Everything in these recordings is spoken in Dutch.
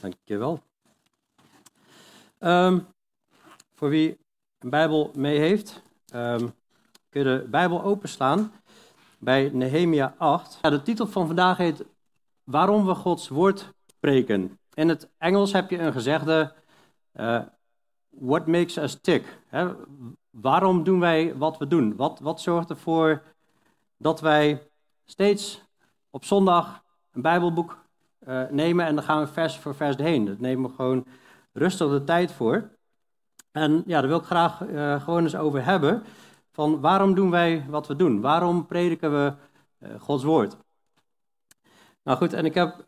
Dankjewel. Um, voor wie een Bijbel mee heeft, um, kun je de Bijbel openslaan bij Nehemia 8. Ja, de titel van vandaag heet Waarom we Gods woord spreken. In het Engels heb je een gezegde, uh, what makes us tick? Waarom doen wij wat we doen? Wat, wat zorgt ervoor dat wij steeds op zondag een Bijbelboek uh, nemen en dan gaan we vers voor vers heen. Dat nemen we gewoon rustig de tijd voor. En ja, daar wil ik graag uh, gewoon eens over hebben. Van waarom doen wij wat we doen? Waarom prediken we uh, Gods woord? Nou goed, en ik heb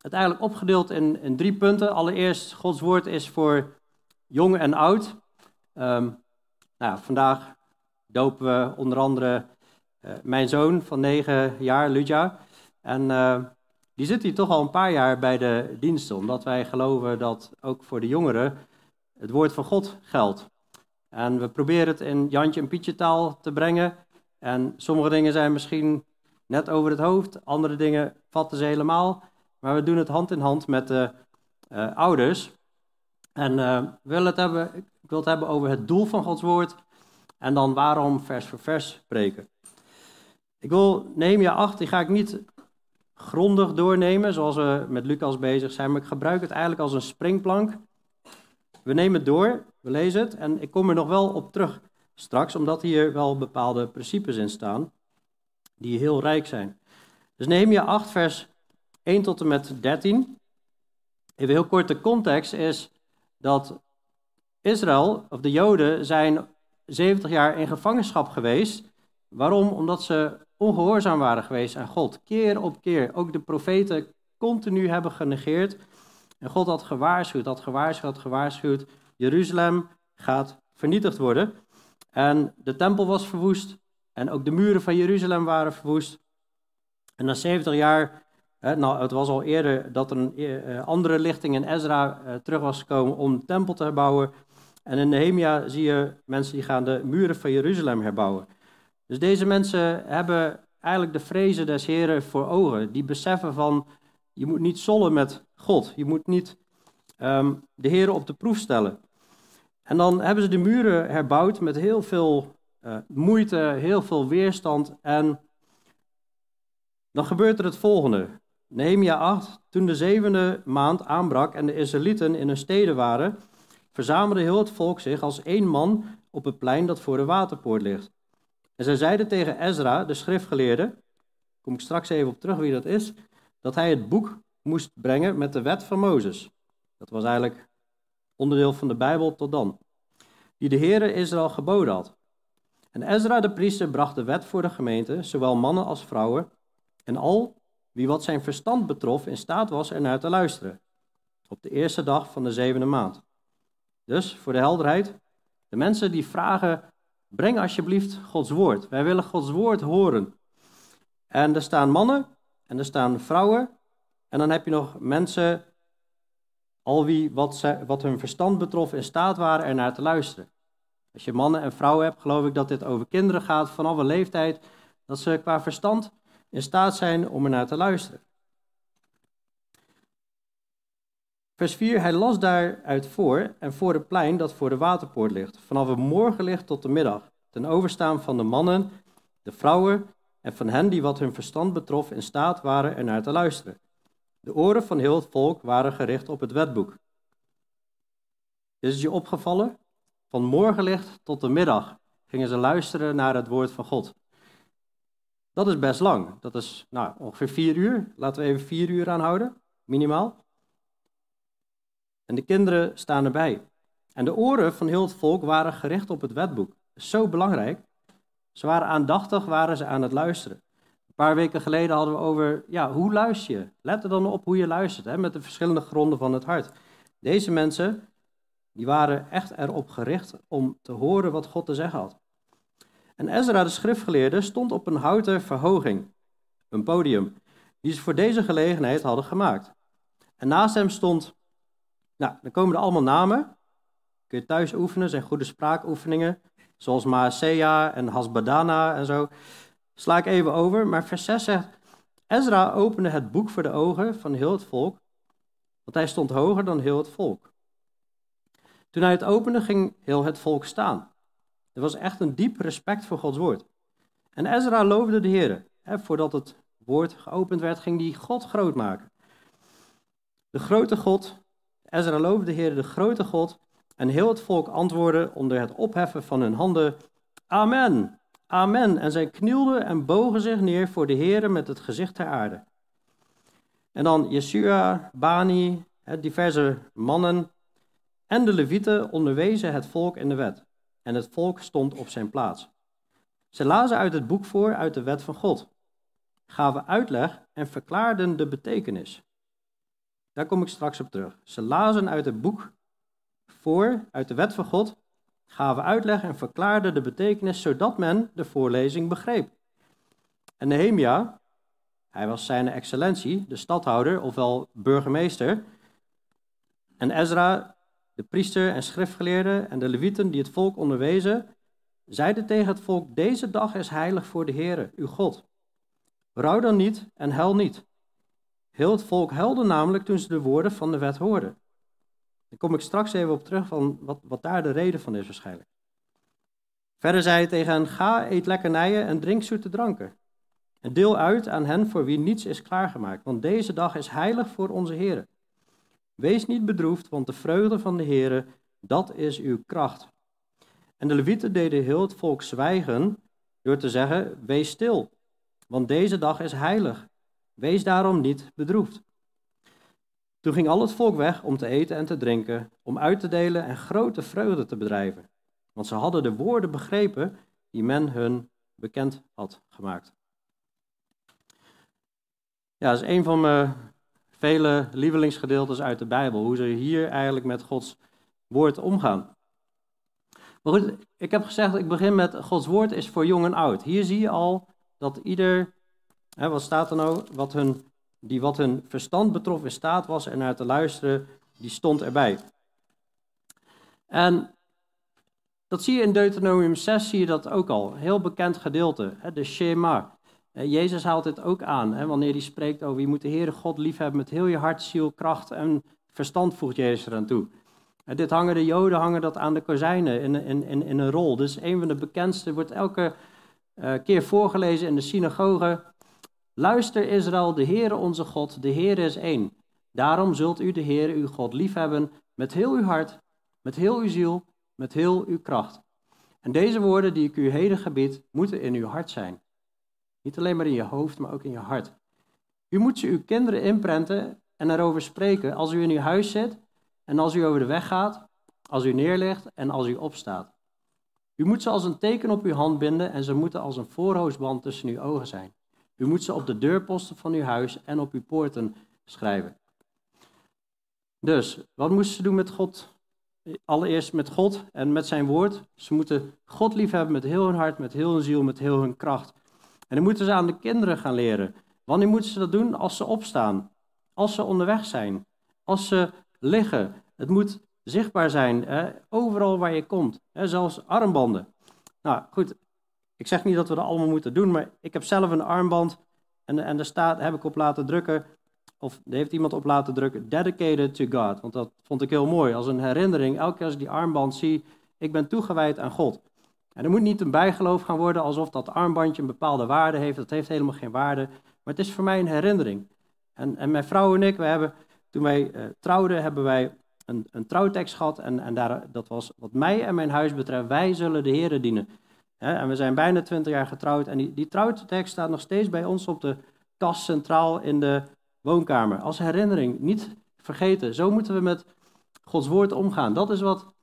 het eigenlijk opgedeeld in, in, drie punten. Allereerst, Gods woord is voor jong en oud. Um, nou, vandaag dopen we onder andere mijn zoon van negen jaar, Ludja. En die zit hier toch al een paar jaar bij de diensten, omdat wij geloven dat ook voor de jongeren het woord van God geldt. En we proberen het in Jantje en Pietje taal te brengen. En sommige dingen zijn misschien net over het hoofd, andere dingen vatten ze helemaal. Maar we doen het hand in hand met de uh, ouders. En uh, het hebben, ik wil het hebben over het doel van Gods woord. En dan waarom vers voor vers spreken. Ik wil Nehemia 8, die ga ik niet grondig doornemen, zoals we met Lucas bezig zijn, maar ik gebruik het eigenlijk als een springplank. We nemen het door, we lezen het en ik kom er nog wel op terug straks, omdat hier wel bepaalde principes in staan die heel rijk zijn. Dus Nehemia 8, vers 1 tot en met 13. Even heel kort, de context is dat Israël, of de Joden, zijn 70 jaar in gevangenschap geweest. Waarom? Omdat ze ongehoorzaam waren geweest aan God. Keer op keer. Ook de profeten continu hebben genegeerd. En God had gewaarschuwd, had gewaarschuwd, had gewaarschuwd. Jeruzalem gaat vernietigd worden. En de tempel was verwoest. En ook de muren van Jeruzalem waren verwoest. En na 70 jaar, nou, het was al eerder dat een eh, andere lichting in Ezra eh, terug was gekomen om de tempel te herbouwen. En in Nehemia zie je mensen die gaan de muren van Jeruzalem herbouwen. Dus deze mensen hebben eigenlijk de vrezen des Heren voor ogen. Die beseffen van, je moet niet zollen met God. Je moet niet um, de Heren op de proef stellen. En dan hebben ze de muren herbouwd met heel veel uh, moeite, heel veel weerstand. En dan gebeurt er het volgende. Nehemia 8, toen de zevende maand aanbrak en de Israëlieten in hun steden waren, verzamelde heel het volk zich als één man op het plein dat voor de waterpoort ligt. En zij zeiden tegen Ezra, de schriftgeleerde, kom ik straks even op terug wie dat is, dat hij het boek moest brengen met de wet van Mozes. Dat was eigenlijk onderdeel van de Bijbel tot dan. Die de Heere Israël geboden had. En Ezra de priester bracht de wet voor de gemeente, zowel mannen als vrouwen, en al wie wat zijn verstand betrof in staat was er naar te luisteren. Op de eerste dag van de zevende maand. Dus, voor de helderheid, de mensen die vragen Breng alsjeblieft Gods woord. Wij willen Gods woord horen. En er staan mannen en er staan vrouwen. En dan heb je nog mensen, al wie wat, ze, wat hun verstand betrof in staat waren er naar te luisteren. Als je mannen en vrouwen hebt, geloof ik dat dit over kinderen gaat vanaf een leeftijd dat ze qua verstand in staat zijn om er naar te luisteren. Vers 4, hij las daaruit voor en voor het plein dat voor de waterpoort ligt, vanaf het morgenlicht tot de middag, ten overstaan van de mannen, de vrouwen en van hen die wat hun verstand betrof in staat waren er naar te luisteren. De oren van heel het volk waren gericht op het wetboek. Is het je opgevallen? Van morgenlicht tot de middag gingen ze luisteren naar het woord van God. Dat is best lang. Dat is nou, ongeveer vier uur. Laten we even vier uur aanhouden, minimaal. En de kinderen staan erbij. En de oren van heel het volk waren gericht op het wetboek. Zo belangrijk. Ze waren aandachtig, waren ze aan het luisteren. Een paar weken geleden hadden we over, ja, hoe luister je? Let er dan op hoe je luistert, hè, met de verschillende gronden van het hart. Deze mensen, die waren echt erop gericht om te horen wat God te zeggen had. En Ezra, de schriftgeleerde, stond op een houten verhoging, een podium, die ze voor deze gelegenheid hadden gemaakt. En naast hem stond nou, dan komen er allemaal namen. Kun je thuis oefenen, zijn goede spraakoefeningen. Zoals Maasea en Hasbadana en zo. Sla ik even over, maar vers 6 zegt... Ezra opende het boek voor de ogen van heel het volk. want hij stond hoger dan heel het volk. Toen hij het opende, ging heel het volk staan. Er was echt een diep respect voor Gods woord. En Ezra loofde de Heer. Voordat het woord geopend werd, ging hij God groot maken. De grote God, Ezra loofde de Heer, de grote God, en heel het volk antwoordde onder het opheffen van hun handen, Amen, Amen. En zij knielden en bogen zich neer voor de Heer met het gezicht ter aarde. En dan Yeshua, Bani, diverse mannen en de levieten onderwezen het volk in de wet. En het volk stond op zijn plaats. Ze lazen uit het boek voor uit de wet van God, gaven uitleg en verklaarden de betekenis. Daar kom ik straks op terug. Ze lazen uit het boek voor uit de wet van God, gaven uitleg en verklaarden de betekenis zodat men de voorlezing begreep. En Nehemia, hij was zijn excellentie, de stadhouder, ofwel burgemeester. En Ezra, de priester en schriftgeleerde en de levieten die het volk onderwezen, zeiden tegen het volk, deze dag is heilig voor de Heere, uw God. Rouw dan niet en huil niet. Heel het volk huilde namelijk toen ze de woorden van de wet hoorden. Daar kom ik straks even op terug van wat, wat daar de reden van is waarschijnlijk. Verder zei hij tegen hen, ga, eet lekkernijen en drink zoete dranken. En deel uit aan hen voor wie niets is klaargemaakt, want deze dag is heilig voor onze Heer. Wees niet bedroefd, want de vreugde van de Heer, dat is uw kracht. En de levieten deden heel het volk zwijgen door te zeggen, wees stil, want deze dag is heilig. Wees daarom niet bedroefd. Toen ging al het volk weg om te eten en te drinken, om uit te delen en grote vreugde te bedrijven. Want ze hadden de woorden begrepen die men hun bekend had gemaakt. Ja, dat is een van mijn vele lievelingsgedeeltes uit de Bijbel. Hoe ze hier eigenlijk met Gods woord omgaan. Maar goed, ik heb gezegd, ik begin met Gods woord is voor jong en oud. Hier zie je al dat ieder, wat staat er nou, wat hun, die wat hun verstand betrof in staat was en naar te luisteren, die stond erbij. En dat zie je in Deuteronomium 6, zie je dat ook al. Heel bekend gedeelte, de Shema. Jezus haalt dit ook aan, wanneer hij spreekt over je moet de Heere God liefhebben met heel je hart, ziel, kracht en verstand, voegt Jezus eraan toe. En dit hangen de Joden hangen dat aan de kozijnen in, in, in, een rol. Dus een van de bekendste, wordt elke uh, keer voorgelezen in de synagoge. Luister Israël, de Heere onze God, de Heere is één. Daarom zult u de Heere uw God liefhebben met heel uw hart, met heel uw ziel, met heel uw kracht. En deze woorden die ik u heden gebied, moeten in uw hart zijn. Niet alleen maar in je hoofd, maar ook in je hart. U moet ze uw kinderen inprenten en erover spreken als u in uw huis zit en als u over de weg gaat, als u neerligt en als u opstaat. U moet ze als een teken op uw hand binden en ze moeten als een voorhoofdband tussen uw ogen zijn. U moet ze op de deurposten van uw huis en op uw poorten schrijven. Dus, wat moesten ze doen met God? Allereerst met God en met zijn woord. Ze moeten God liefhebben met heel hun hart, met heel hun ziel, met heel hun kracht. En dan moeten ze aan de kinderen gaan leren. Wanneer moeten ze dat doen? Als ze opstaan, als ze onderweg zijn, als ze liggen. Het moet zichtbaar zijn, hè? overal waar je komt, hè? zelfs armbanden. Nou goed, ik zeg niet dat we dat allemaal moeten doen, maar ik heb zelf een armband en, en daar staat, heb ik op laten drukken, of heeft iemand op laten drukken, dedicated to God. Want dat vond ik heel mooi, als een herinnering, elke keer als ik die armband zie, ik ben toegewijd aan God. En er moet niet een bijgeloof gaan worden alsof dat armbandje een bepaalde waarde heeft. Dat heeft helemaal geen waarde. Maar het is voor mij een herinnering. En, en mijn vrouw en ik, we hebben, toen wij uh, trouwden, hebben wij een, een trouwtekst gehad. En, en daar, dat was wat mij en mijn huis betreft, wij zullen de Heeren dienen. En we zijn bijna twintig jaar getrouwd. En die, die trouwtekst staat nog steeds bij ons op de kast centraal in de woonkamer. Als herinnering, niet vergeten. Zo moeten we met Gods woord omgaan. Dat is wat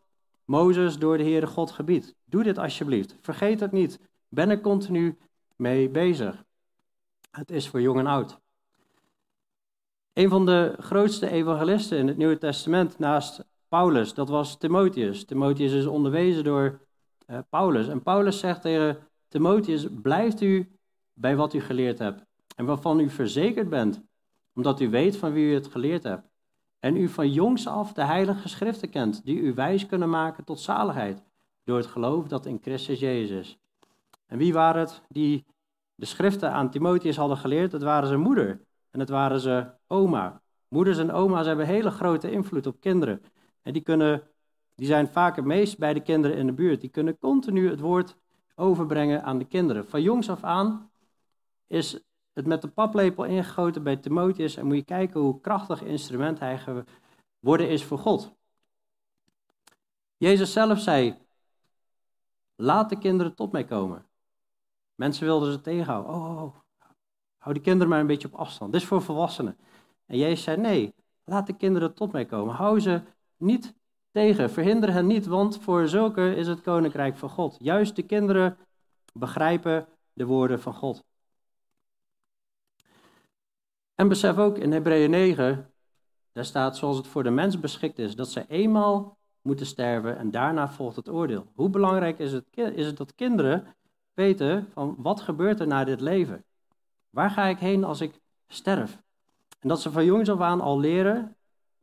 Mozes door de Heere God gebiedt. Doe dit alsjeblieft. Vergeet het niet. Ben er continu mee bezig. Het is voor jong en oud. Een van de grootste evangelisten in het Nieuwe Testament naast Paulus, dat was Timotheus. Timotheus is onderwezen door uh, Paulus. En Paulus zegt tegen Timotheus, blijft u bij wat u geleerd hebt en waarvan u verzekerd bent, omdat u weet van wie u het geleerd hebt. En u van jongs af de heilige schriften kent, die u wijs kunnen maken tot zaligheid, door het geloof dat in Christus Jezus. En wie waren het die de schriften aan Timotheus hadden geleerd? Het waren zijn moeder en het waren zijn oma. Moeders en oma's hebben hele grote invloed op kinderen. En die, kunnen, die zijn vaak het meest bij de kinderen in de buurt. Die kunnen continu het woord overbrengen aan de kinderen. Van jongs af aan is het met de paplepel ingegoten bij Timotheus. En moet je kijken hoe krachtig instrument hij geworden is voor God. Jezus zelf zei: Laat de kinderen tot mij komen. Mensen wilden ze tegenhouden. Oh, oh, oh, hou die kinderen maar een beetje op afstand. Dit is voor volwassenen. En Jezus zei: Nee, laat de kinderen tot mij komen. Hou ze niet tegen. Verhinder hen niet, want voor zulke is het koninkrijk van God. Juist de kinderen begrijpen de woorden van God. En besef ook in Hebreeën 9, daar staat zoals het voor de mens beschikt is, dat zij eenmaal moeten sterven en daarna volgt het oordeel. Hoe belangrijk is het, is het dat kinderen weten van wat gebeurt er na dit leven? Waar ga ik heen als ik sterf? En dat ze van jongs af aan al leren,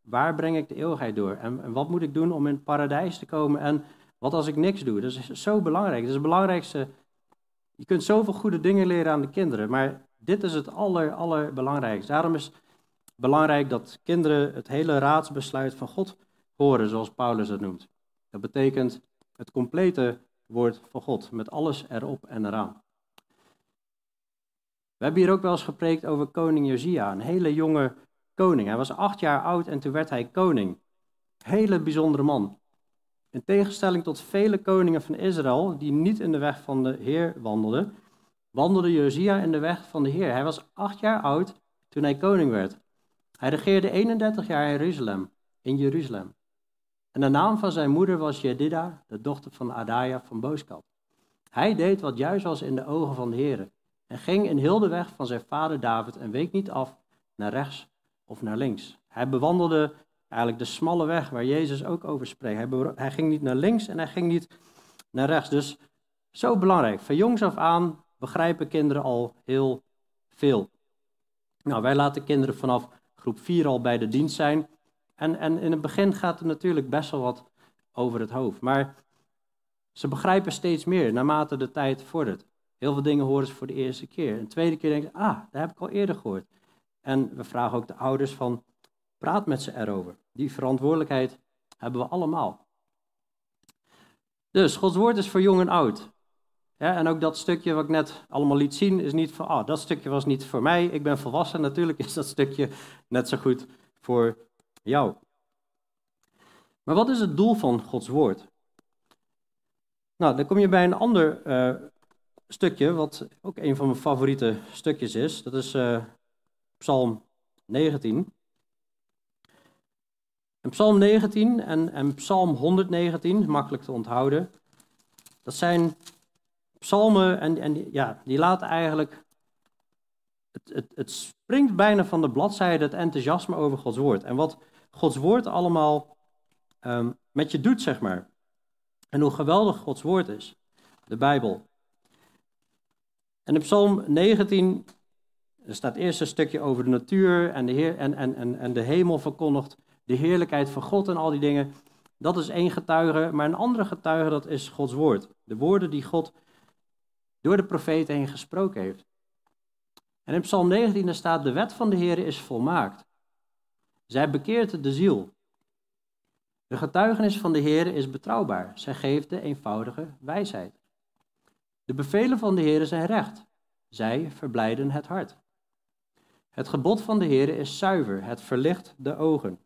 waar breng ik de eeuwigheid door? En, wat moet ik doen om in het paradijs te komen? En wat als ik niks doe? Dat is zo belangrijk. Dat is het belangrijkste. Je kunt zoveel goede dingen leren aan de kinderen, maar dit is het aller, allerbelangrijkste. Daarom is het belangrijk dat kinderen het hele raadsbesluit van God horen, zoals Paulus het noemt. Dat betekent het complete woord van God, met alles erop en eraan. We hebben hier ook wel eens gepreekt over koning Josia, een hele jonge koning. Hij was acht jaar oud en toen werd hij koning. Hele bijzondere man. In tegenstelling tot vele koningen van Israël, die niet in de weg van de Heer wandelden, wandelde Josia in de weg van de Heer. Hij was acht jaar oud toen hij koning werd. Hij regeerde 31 jaar in Jeruzalem. In Jeruzalem. En de naam van zijn moeder was Jedida, de dochter van Adaya van Booskat. Hij deed wat juist was in de ogen van de Heer en ging in heel de weg van zijn vader David en week niet af naar rechts of naar links. Hij bewandelde eigenlijk de smalle weg waar Jezus ook over spreekt. Hij, ging niet naar links en hij ging niet naar rechts. Dus zo belangrijk. Van jongs af aan begrijpen kinderen al heel veel. Nou, wij laten kinderen vanaf groep 4 al bij de dienst zijn. En, en in het begin gaat er natuurlijk best wel wat over het hoofd. Maar ze begrijpen steeds meer naarmate de tijd vordert. Heel veel dingen horen ze voor de eerste keer. Een tweede keer denken ze, ah, dat heb ik al eerder gehoord. En we vragen ook de ouders van, praat met ze erover. Die verantwoordelijkheid hebben we allemaal. Dus Gods woord is voor jong en oud. En ook dat stukje wat ik net allemaal liet zien, is niet van, ah, dat stukje was niet voor mij, ik ben volwassen. Natuurlijk is dat stukje net zo goed voor jou. Maar wat is het doel van Gods woord? Nou, dan kom je bij een ander uh, stukje, wat ook een van mijn favoriete stukjes is. Dat is uh, Psalm 19. En Psalm 19 en, en Psalm 119, makkelijk te onthouden, dat zijn psalmen en, en ja, die laten eigenlijk, het, het, het springt bijna van de bladzijde het enthousiasme over Gods woord. En wat Gods woord allemaal um, met je doet, zeg maar. En hoe geweldig Gods woord is, de Bijbel. En in Psalm 19 er staat eerst een stukje over de natuur en de, heer, en, en, en, en de hemel verkondigt de heerlijkheid van God en al die dingen. Dat is één getuige, maar een andere getuige dat is Gods woord. De woorden die God door de profeten heen gesproken heeft. En in Psalm 19 staat, de wet van de Heer is volmaakt. Zij bekeert de ziel. De getuigenis van de Heer is betrouwbaar. Zij geeft de eenvoudige wijsheid. De bevelen van de Heer zijn recht. Zij verblijden het hart. Het gebod van de Heer is zuiver. Het verlicht de ogen.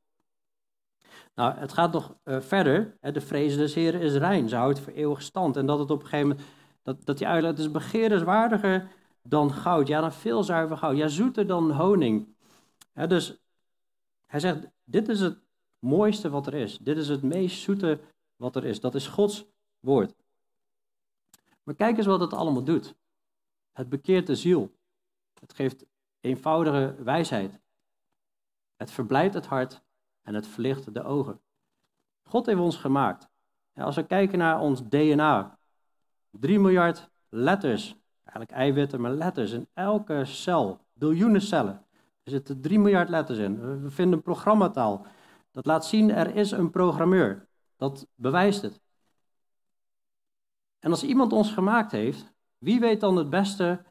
Nou, het gaat nog uh, verder. De vrees des Heeren is rein. Ze houdt voor eeuwig stand. En dat het op een gegeven moment, dat, dat die uitlegt, het is begeerenswaardiger dan goud. Ja, dan veel zuiver goud. Ja, zoeter dan honing. dus hij zegt, dit is het mooiste wat er is. Dit is het meest zoete wat er is. Dat is Gods woord. Maar kijk eens wat het allemaal doet. Het bekeert de ziel. Het geeft eenvoudige wijsheid. Het verblijdt het hart en het verlicht de ogen. God heeft ons gemaakt. als we kijken naar ons DNA, 3 miljard letters, eigenlijk eiwitten, maar letters in elke cel, biljoenen cellen. Er zitten 3 miljard letters in. We vinden een programmataal. Dat laat zien, er is een programmeur. Dat bewijst het. En als iemand ons gemaakt heeft, wie weet dan het beste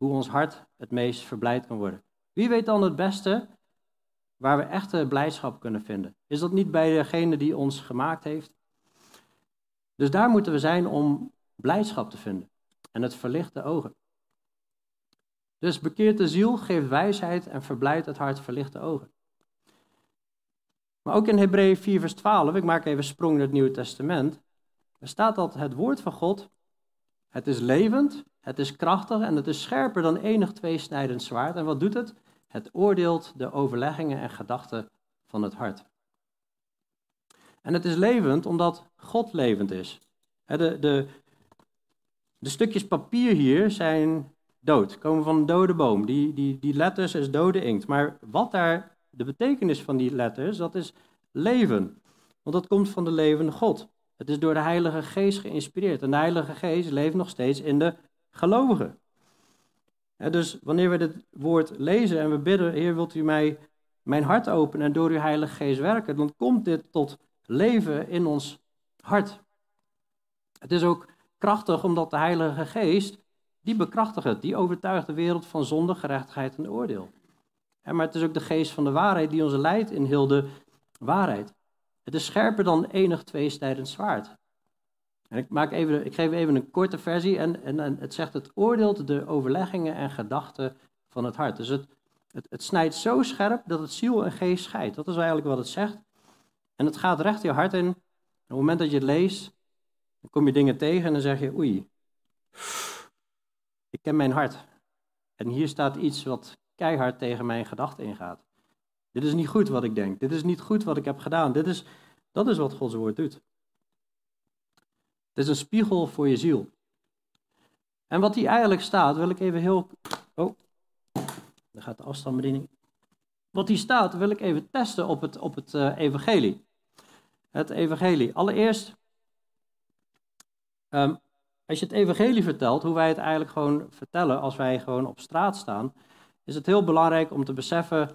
hoe ons hart het meest verblijd kan worden? Wie weet dan het beste waar we echte blijdschap kunnen vinden? Is dat niet bij degene die ons gemaakt heeft? Dus daar moeten we zijn om blijdschap te vinden en het verlicht de ogen. Dus bekeert de ziel, geeft wijsheid en verblijdt het hart, verlicht de ogen. Maar ook in Hebreeën 4, vers 12, ik maak even sprong in het Nieuwe Testament, er staat dat het woord van God, het is levend, het is krachtig en het is scherper dan enig tweesnijdend zwaard. En wat doet het? Het oordeelt de overleggingen en gedachten van het hart. En het is levend omdat God levend is. De, de, de stukjes papier hier zijn dood, komen van een dode boom. Die, die, die letters is dode inkt. Maar wat daar de betekenis van die letters, dat is leven. Want dat komt van de levende God. Het is door de Heilige Geest geïnspireerd. En de Heilige Geest leeft nog steeds in de gelovigen. dus wanneer we dit woord lezen en we bidden, Heer, wilt u mij mijn hart openen en door uw Heilige Geest werken, dan komt dit tot leven in ons hart. Het is ook krachtig omdat de Heilige Geest, die bekrachtigt het, die overtuigt de wereld van zonde, gerechtigheid en oordeel. Maar het is ook de geest van de waarheid die ons leidt in heel de waarheid. Het is scherper dan enig tweestijdend zwaard. En ik, maak even, ik geef even een korte versie en, en, en, het zegt het oordeelt de overleggingen en gedachten van het hart. Dus het, het, het snijdt zo scherp dat het ziel en geest scheidt. Dat is eigenlijk wat het zegt. En het gaat recht je hart in. Op het moment dat je het leest, dan kom je dingen tegen en dan zeg je, oei, ik ken mijn hart. En hier staat iets wat keihard tegen mijn gedachten ingaat. Dit is niet goed wat ik denk. Dit is niet goed wat ik heb gedaan. Dit is, dat is wat Gods woord doet. Het is een spiegel voor je ziel. En wat hier eigenlijk staat, wil ik even heel. Oh, daar gaat de afstandsbediening. Wat hier staat, wil ik even testen op het, op het uh, evangelie. Het evangelie. Allereerst, um, als je het evangelie vertelt, hoe wij het eigenlijk gewoon vertellen als wij gewoon op straat staan, is het heel belangrijk om te beseffen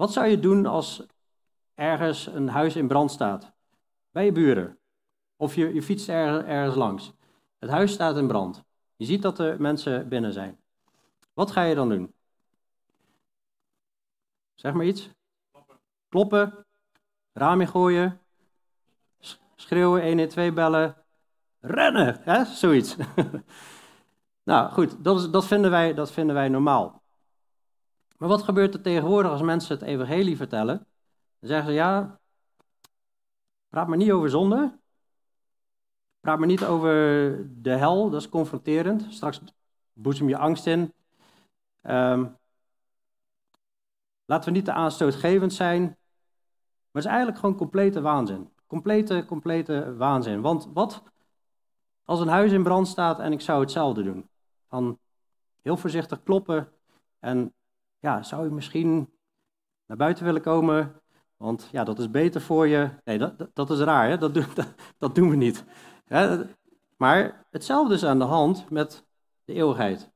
wat zou je doen als ergens een huis in brand staat? Bij je buren. Of je, je fietst ergens, ergens langs. Het huis staat in brand. Je ziet dat er mensen binnen zijn. Wat ga je dan doen? Zeg maar iets. Kloppen. Kloppen. Gooien. Schreeuwen, 112 bellen. Rennen, hè? zoiets. nou goed, dat, is, dat, vinden wij, dat vinden wij normaal. Maar wat gebeurt er tegenwoordig als mensen het evangelie vertellen? Dan zeggen ze, ja, praat maar niet over zonde. Praat maar niet over de hel, dat is confronterend. Straks boezem je angst in. Um, laten we niet te aanstootgevend zijn. Maar het is eigenlijk gewoon complete waanzin. Complete, complete waanzin. Want wat als een huis in brand staat en ik zou hetzelfde doen? Van heel voorzichtig kloppen en ja, zou je misschien naar buiten willen komen? Want ja, dat is beter voor je. Nee, dat, dat, is raar, hè? Dat, doen, dat, doen we niet. Maar hetzelfde is aan de hand met de eeuwigheid.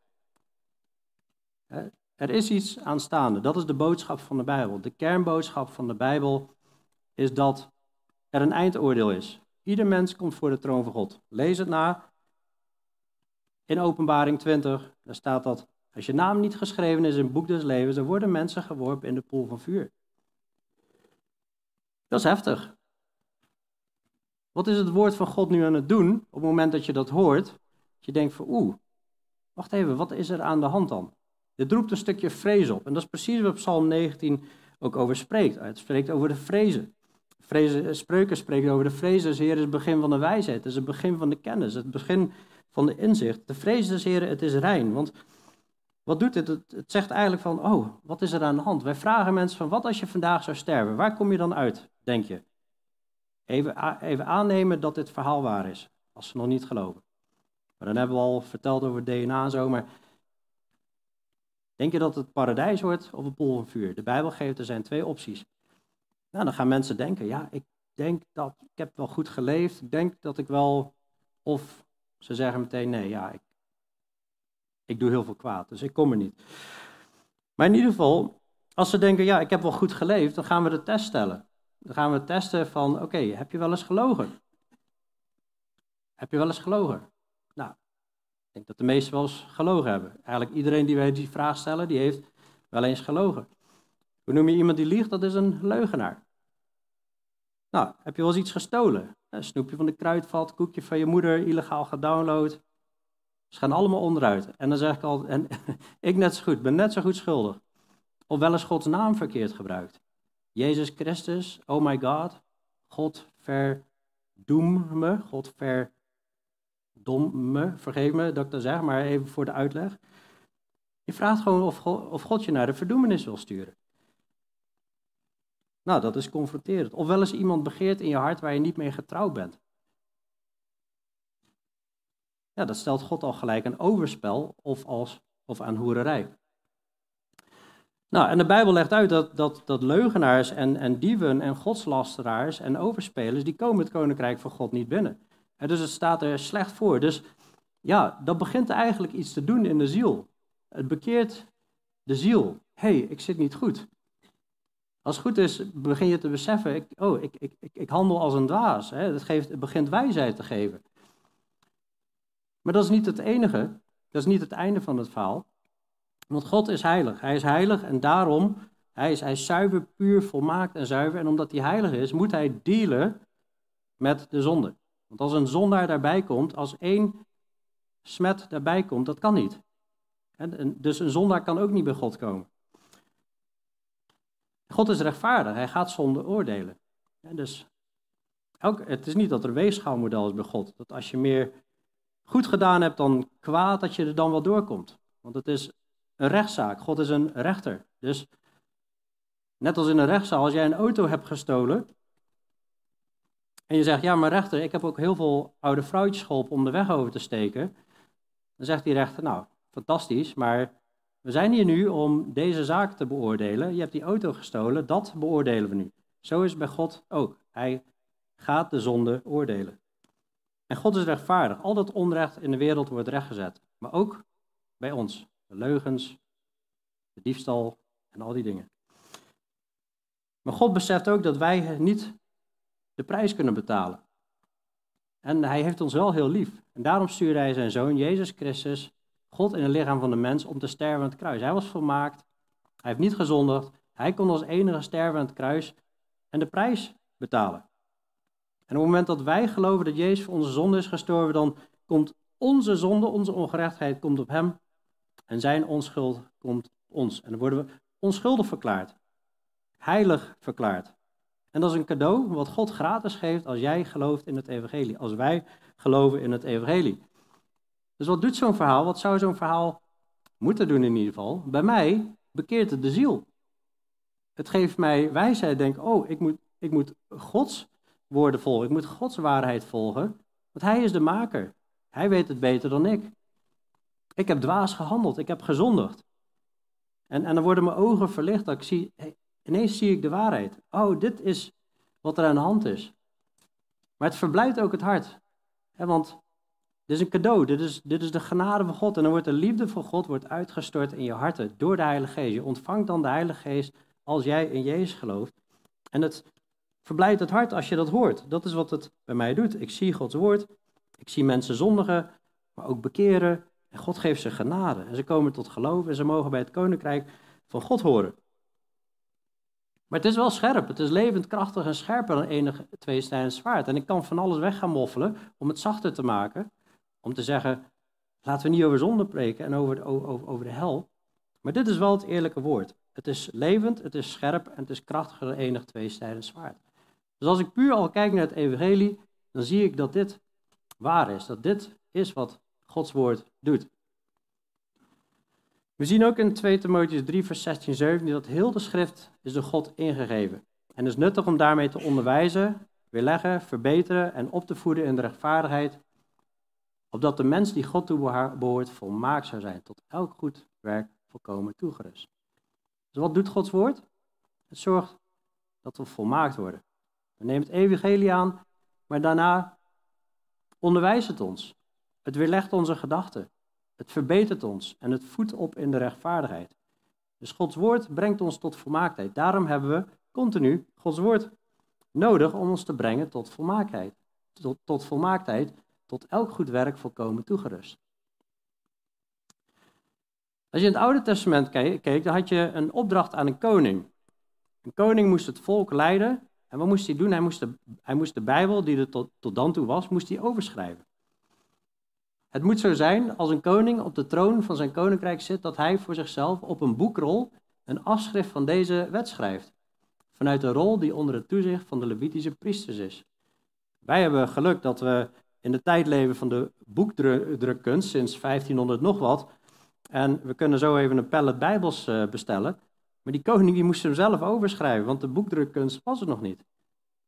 Er is iets aanstaande. Dat is de boodschap van de Bijbel. De kernboodschap van de Bijbel is dat er een eindoordeel is. Ieder mens komt voor de troon van God. Lees het na. In Openbaring 20, daar staat dat als je naam niet geschreven is in het boek des levens, dan worden mensen geworpen in de poel van vuur. Dat is heftig. Wat is het woord van God nu aan het doen op het moment dat je dat hoort? Dat je denkt van oeh, wacht even, wat is er aan de hand dan? Dit roept een stukje vrees op. En dat is precies wat Psalm 19 ook over spreekt. Het spreekt over de vrezen. vrezen spreuken spreken over de vrezen des is het begin van de wijsheid. Het is het begin van de kennis. Het begin van de inzicht. De vrees des Heer, het is rein. Want wat doet het? het? zegt eigenlijk van, oh, wat is er aan de hand? Wij vragen mensen van, wat als je vandaag zou sterven? Waar kom je dan uit, denk je? Even, even aannemen dat dit verhaal waar is, als ze nog niet geloven. Maar dan hebben we al verteld over DNA en zo, maar denk je dat het paradijs wordt of een pool van vuur? De Bijbel geeft, er zijn twee opties. Nou, dan gaan mensen denken, ja, ik denk dat, ik heb wel goed geleefd, ik denk dat ik wel, of ze zeggen meteen, nee, ja, ik doe heel veel kwaad, dus ik kom er niet. Maar in ieder geval, als ze denken, ja, ik heb wel goed geleefd, dan gaan we de test stellen. Dan gaan we testen van, oké, heb je wel eens gelogen? Heb je wel eens gelogen? Nou, ik denk dat de meesten wel eens gelogen hebben. Eigenlijk iedereen die wij die vraag stellen, die heeft wel eens gelogen. Hoe noem je iemand die liegt? Dat is een leugenaar. Nou, heb je wel eens iets gestolen? Een snoepje van de kruidvat, koekje van je moeder, illegaal gedownload. Ze gaan allemaal onderuit. En dan zeg ik al, en ik net zo goed, ben net zo goed schuldig. Of wel eens Gods naam verkeerd gebruikt. Jezus Christus, oh my God, God verdoem me, God verdom me, vergeef me dat ik dat zeg, maar even voor de uitleg. Je vraagt gewoon of God, of God je naar de verdoemenis wil sturen. Nou, dat is confronterend. Of wel eens iemand begeert in je hart waar je niet mee getrouwd bent. Ja, dat stelt God al gelijk een overspel of, als, of aan hoererij. Nou, en de Bijbel legt uit dat, dat, dat leugenaars en, en dieven en godslasteraars en overspelers, die komen het koninkrijk van God niet binnen. En dus het staat er slecht voor. Dus ja, dat begint eigenlijk iets te doen in de ziel. Het bekeert de ziel. Hé, hey, ik zit niet goed. Als het goed is, begin je te beseffen, ik, oh, ik, ik, ik, handel als een dwaas. Hè? Het, geeft, het begint wijsheid te geven. Maar dat is niet het enige. Dat is niet het einde van het verhaal. Want God is heilig. Hij is heilig en daarom, hij is, hij zuiver, puur, volmaakt en zuiver. En omdat hij heilig is, moet hij dealen met de zonde. Want als een zondaar daarbij komt, als één smet daarbij komt, dat kan niet. Dus een zondaar kan ook niet bij God komen. God is rechtvaardig, hij gaat zonde oordelen. dus het is niet dat er een weegschaalmodel is bij God. Dat als je meer goed gedaan hebt dan kwaad, dat je er dan wel doorkomt. Want het is een rechtszaak. God is een rechter. Dus net als in een rechtszaal, als jij een auto hebt gestolen. En je zegt, ja maar rechter, ik heb ook heel veel oude vrouwtjes geholpen om de weg over te steken. Dan zegt die rechter, nou, fantastisch, maar we zijn hier nu om deze zaak te beoordelen. Je hebt die auto gestolen, dat beoordelen we nu. Zo is het bij God ook. Hij gaat de zonde oordelen. En God is rechtvaardig. Al dat onrecht in de wereld wordt rechtgezet. Maar ook bij ons. De leugens, de diefstal en al die dingen. Maar God beseft ook dat wij niet de prijs kunnen betalen. En hij heeft ons wel heel lief. En daarom stuurde hij zijn zoon, Jezus Christus, God in het lichaam van de mens, om te sterven aan het kruis. Hij was volmaakt, hij heeft niet gezondigd, hij kon als enige sterven aan het kruis en de prijs betalen. En op het moment dat wij geloven dat Jezus voor onze zonde is gestorven, dan komt onze zonde, onze ongerechtigheid, komt op hem en zijn onschuld komt op ons. En dan worden we onschuldig verklaard, heilig verklaard. En dat is een cadeau wat God gratis geeft als jij gelooft in het evangelie, als wij geloven in het evangelie. Dus wat doet zo'n verhaal? Wat zou zo'n verhaal moeten doen in ieder geval? Bij mij bekeert het de ziel. Het geeft mij wijsheid, denk, oh, ik moet, ik moet Gods woorden volgen, ik moet Gods waarheid volgen, want Hij is de maker. Hij weet het beter dan ik. Ik heb dwaas gehandeld, ik heb gezondigd. En, en dan worden mijn ogen verlicht, dat ik zie, ineens zie ik de waarheid. Oh, dit is wat er aan de hand is. Maar het verblijft ook het hart. want dit is een cadeau, dit is, dit is de genade van God. En dan wordt de liefde van God wordt uitgestort in je harten door de Heilige Geest. Je ontvangt dan de Heilige Geest als jij in Jezus gelooft. En het verblijft het hart als je dat hoort. Dat is wat het bij mij doet. Ik zie Gods woord, ik zie mensen zondigen, maar ook bekeren. En God geeft ze genade. En ze komen tot geloof en ze mogen bij het koninkrijk van God horen. Maar het is wel scherp. Het is levend, krachtig en scherper dan enig tweestijden zwaard. En ik kan van alles weg gaan moffelen om het zachter te maken. Om te zeggen, laten we niet over zonde preken en over de, over, over de hel. Maar dit is wel het eerlijke woord. Het is levend, het is scherp en het is krachtiger dan enig tweestijdig zwaard. Dus als ik puur al kijk naar het evangelie, dan zie ik dat dit waar is. Dat dit is wat Gods woord doet. We zien ook in 2 Timotheus 3 vers 16 17 dat heel de schrift is door God ingegeven. En is nuttig om daarmee te onderwijzen, weerleggen, verbeteren en op te voeden in de rechtvaardigheid opdat de mens die God toe behoort volmaakt zou zijn, tot elk goed werk volkomen toegerust. Dus wat doet Gods woord? Het zorgt dat we volmaakt worden. We nemen het evangelie aan, maar daarna onderwijst het ons. Het weerlegt onze gedachten. Het verbetert ons en het voedt op in de rechtvaardigheid. Dus Gods woord brengt ons tot volmaaktheid. Daarom hebben we continu Gods woord nodig om ons te brengen tot volmaaktheid. Tot, tot volmaaktheid tot elk goed werk volkomen toegerust. Als je in het Oude Testament keek, dan had je een opdracht aan een koning. Een koning moest het volk leiden. En wat moest hij doen? Hij moest de, hij moest de Bijbel, die er tot, tot dan toe was, moest hij overschrijven. Het moet zo zijn, als een koning op de troon van zijn koninkrijk zit, dat hij voor zichzelf op een boekrol een afschrift van deze wet schrijft. Vanuit de rol die onder het toezicht van de Levitische priesters is. Wij hebben geluk dat we in de tijd leven van de boekdrukkunst, sinds 1500 nog wat. En we kunnen zo even een pallet bijbels eh, bestellen. Maar die koning die moest hem zelf overschrijven, want de boekdrukkunst was er nog niet.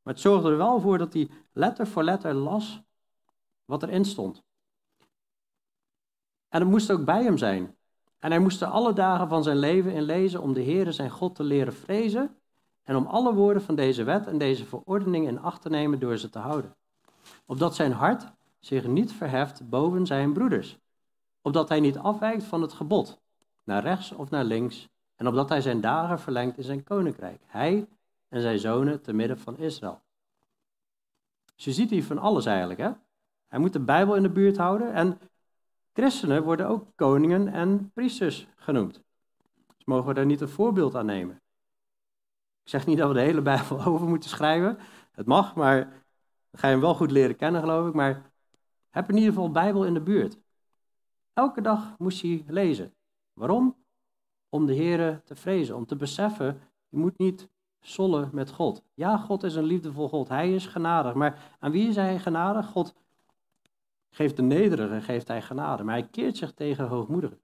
Maar het zorgde er wel voor dat hij letter voor letter las wat erin stond. En het moest ook bij hem zijn. En hij moest er alle dagen van zijn leven in lezen om de Heere zijn God te leren vrezen en om alle woorden van deze wet en deze verordening in acht te nemen door ze te houden. Opdat zijn hart zich niet verheft boven zijn broeders. Opdat hij niet afwijkt van het gebod, naar rechts of naar links. En opdat hij zijn dagen verlengt in zijn koninkrijk. Hij en zijn zonen te midden van Israël. Dus je ziet hier van alles eigenlijk. Hè? Hij moet de Bijbel in de buurt houden. En Christenen worden ook koningen en priesters genoemd. Dus mogen we daar niet een voorbeeld aan nemen. Ik zeg niet dat we de hele Bijbel over moeten schrijven. Het mag, maar dan ga je hem wel goed leren kennen, geloof ik. Maar heb in ieder geval Bijbel in de buurt. Elke dag moest hij lezen. Waarom? Om de Heer te vrezen, om te beseffen, je moet niet sollen met God. Ja, God is een liefdevol God. Hij is genadig. Maar aan wie is hij genadig? God geeft de nederige, geeft hij genade. Maar hij keert zich tegen hoogmoedigen.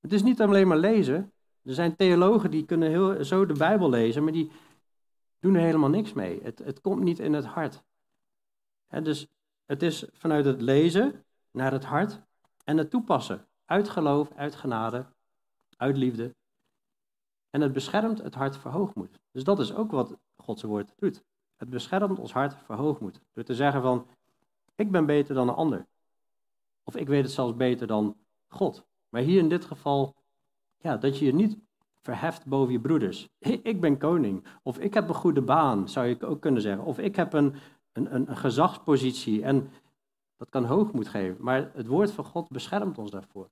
Het is niet alleen maar lezen. Er zijn theologen die kunnen heel, zo de Bijbel lezen, maar die doen er helemaal niks mee. Het, het komt niet in het hart. dus het is vanuit het lezen naar het hart en het toepassen. Uit geloof, uit genade, uit liefde. En het beschermt het hart voor hoogmoed. Dus dat is ook wat Gods woord doet. Het beschermt ons hart voor hoogmoed. Door te zeggen van, ik ben beter dan een ander. Of ik weet het zelfs beter dan God. Maar hier in dit geval, ja, dat je je niet verheft boven je broeders. Ik ben koning. Of ik heb een goede baan, zou je ook kunnen zeggen. Of ik heb een, een, een gezagspositie. En dat kan hoogmoed geven. Maar het woord van God beschermt ons daarvoor.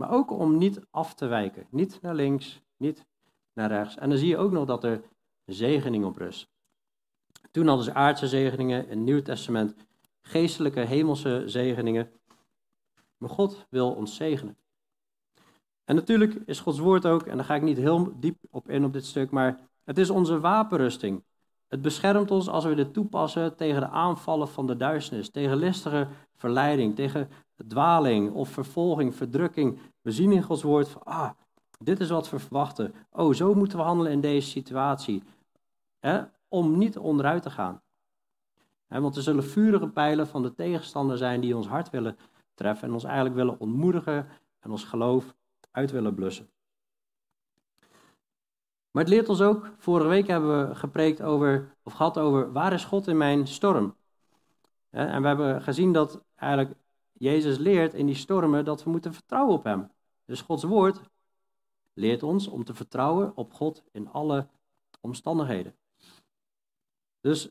Maar ook om niet af te wijken. Niet naar links, niet naar rechts. En dan zie je ook nog dat er zegening op rust. Toen hadden ze aardse zegeningen in het Nieuw Testament geestelijke hemelse zegeningen. Maar God wil ons zegenen. En natuurlijk is Gods woord ook, en daar ga ik niet heel diep op in op dit stuk, maar het is onze wapenrusting. Het beschermt ons als we dit toepassen tegen de aanvallen van de duisternis, tegen listige verleiding, tegen dwaling of vervolging, verdrukking. We zien in Gods woord van, ah, dit is wat we verwachten. Oh, zo moeten we handelen in deze situatie. Om niet onderuit te gaan want er zullen vurige pijlen van de tegenstander zijn die ons hart willen treffen en ons eigenlijk willen ontmoedigen en ons geloof uit willen blussen. Maar het leert ons ook, vorige week hebben we gepreekt over, of gehad over, waar is God in mijn storm? En we hebben gezien dat eigenlijk Jezus leert in die stormen dat we moeten vertrouwen op Hem. Dus Gods woord leert ons om te vertrouwen op God in alle omstandigheden. Dus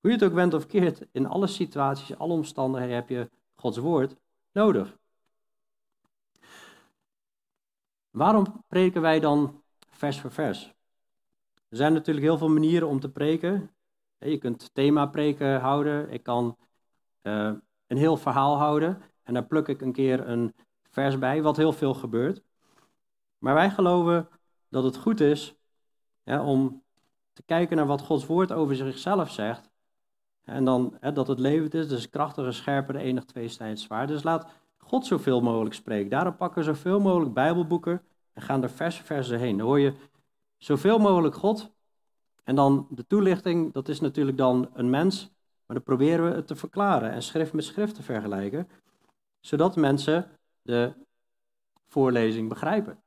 hoe je het ook went of keert, in alle situaties, alle omstandigheden heb je Gods woord nodig. Waarom preken wij dan vers voor vers? Er zijn natuurlijk heel veel manieren om te preken. Je kunt thema preken houden. Ik kan uh, een heel verhaal houden en daar pluk ik een keer een vers bij, wat heel veel gebeurt. Maar wij geloven dat het goed is om te kijken naar wat Gods woord over zichzelf zegt en dan hè, dat het levend is, dus krachtige, scherper, enig tweesnijdend zwaard. Dus laat God zoveel mogelijk spreken. Daarom pakken we zoveel mogelijk Bijbelboeken en gaan er vers vers heen. Dan hoor je zoveel mogelijk God. En dan de toelichting, dat is natuurlijk dan een mens, maar dan proberen we het te verklaren en schrift met schrift te vergelijken, zodat mensen de voorlezing begrijpen.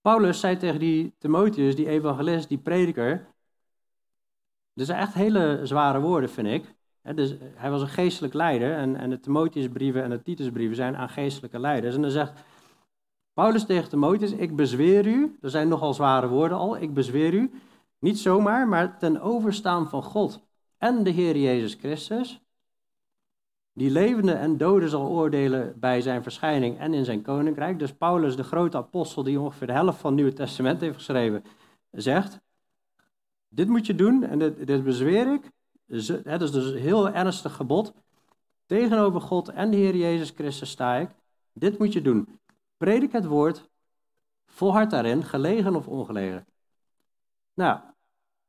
Paulus zei tegen die Timotheus, die evangelist, die prediker, dat zijn echt hele zware woorden, vind ik. dus hij was een geestelijk leider en, en de Timotheusbrieven en de Titusbrieven zijn aan geestelijke leiders. En dan zegt Paulus tegen Timotheus, ik bezweer u, er zijn nogal zware woorden al, ik bezweer u, niet zomaar, maar ten overstaan van God en de Heer Jezus Christus, die levenden en doden zal oordelen bij zijn verschijning en in zijn koninkrijk. Dus Paulus, de grote apostel die ongeveer de helft van het Nieuwe Testament heeft geschreven, zegt, dit moet je doen en dit, dit bezweer ik. Het is dus een heel ernstig gebod. Tegenover God en de Heer Jezus Christus sta ik. Dit moet je doen. Predik het woord, volhard daarin, gelegen of ongelegen. Nou,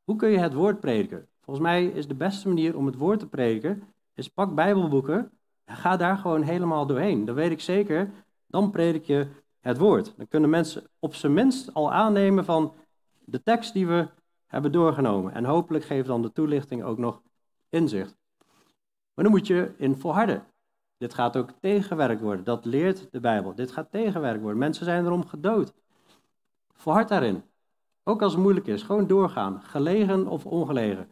hoe kun je het woord prediken? Volgens mij is de beste manier om het woord te prediken, is pak bijbelboeken en ga daar gewoon helemaal doorheen. Dan weet ik zeker, dan predik je het woord. Dan kunnen mensen op zijn minst al aannemen van de tekst die we hebben doorgenomen. En hopelijk geeft dan de toelichting ook nog inzicht. Maar dan moet je in volharden. Dit gaat ook tegengewerkt worden. Dat leert de Bijbel. Dit gaat tegengewerkt worden. Mensen zijn erom gedood. Volhard daarin. Ook als het moeilijk is. Gewoon doorgaan. Gelegen of ongelegen.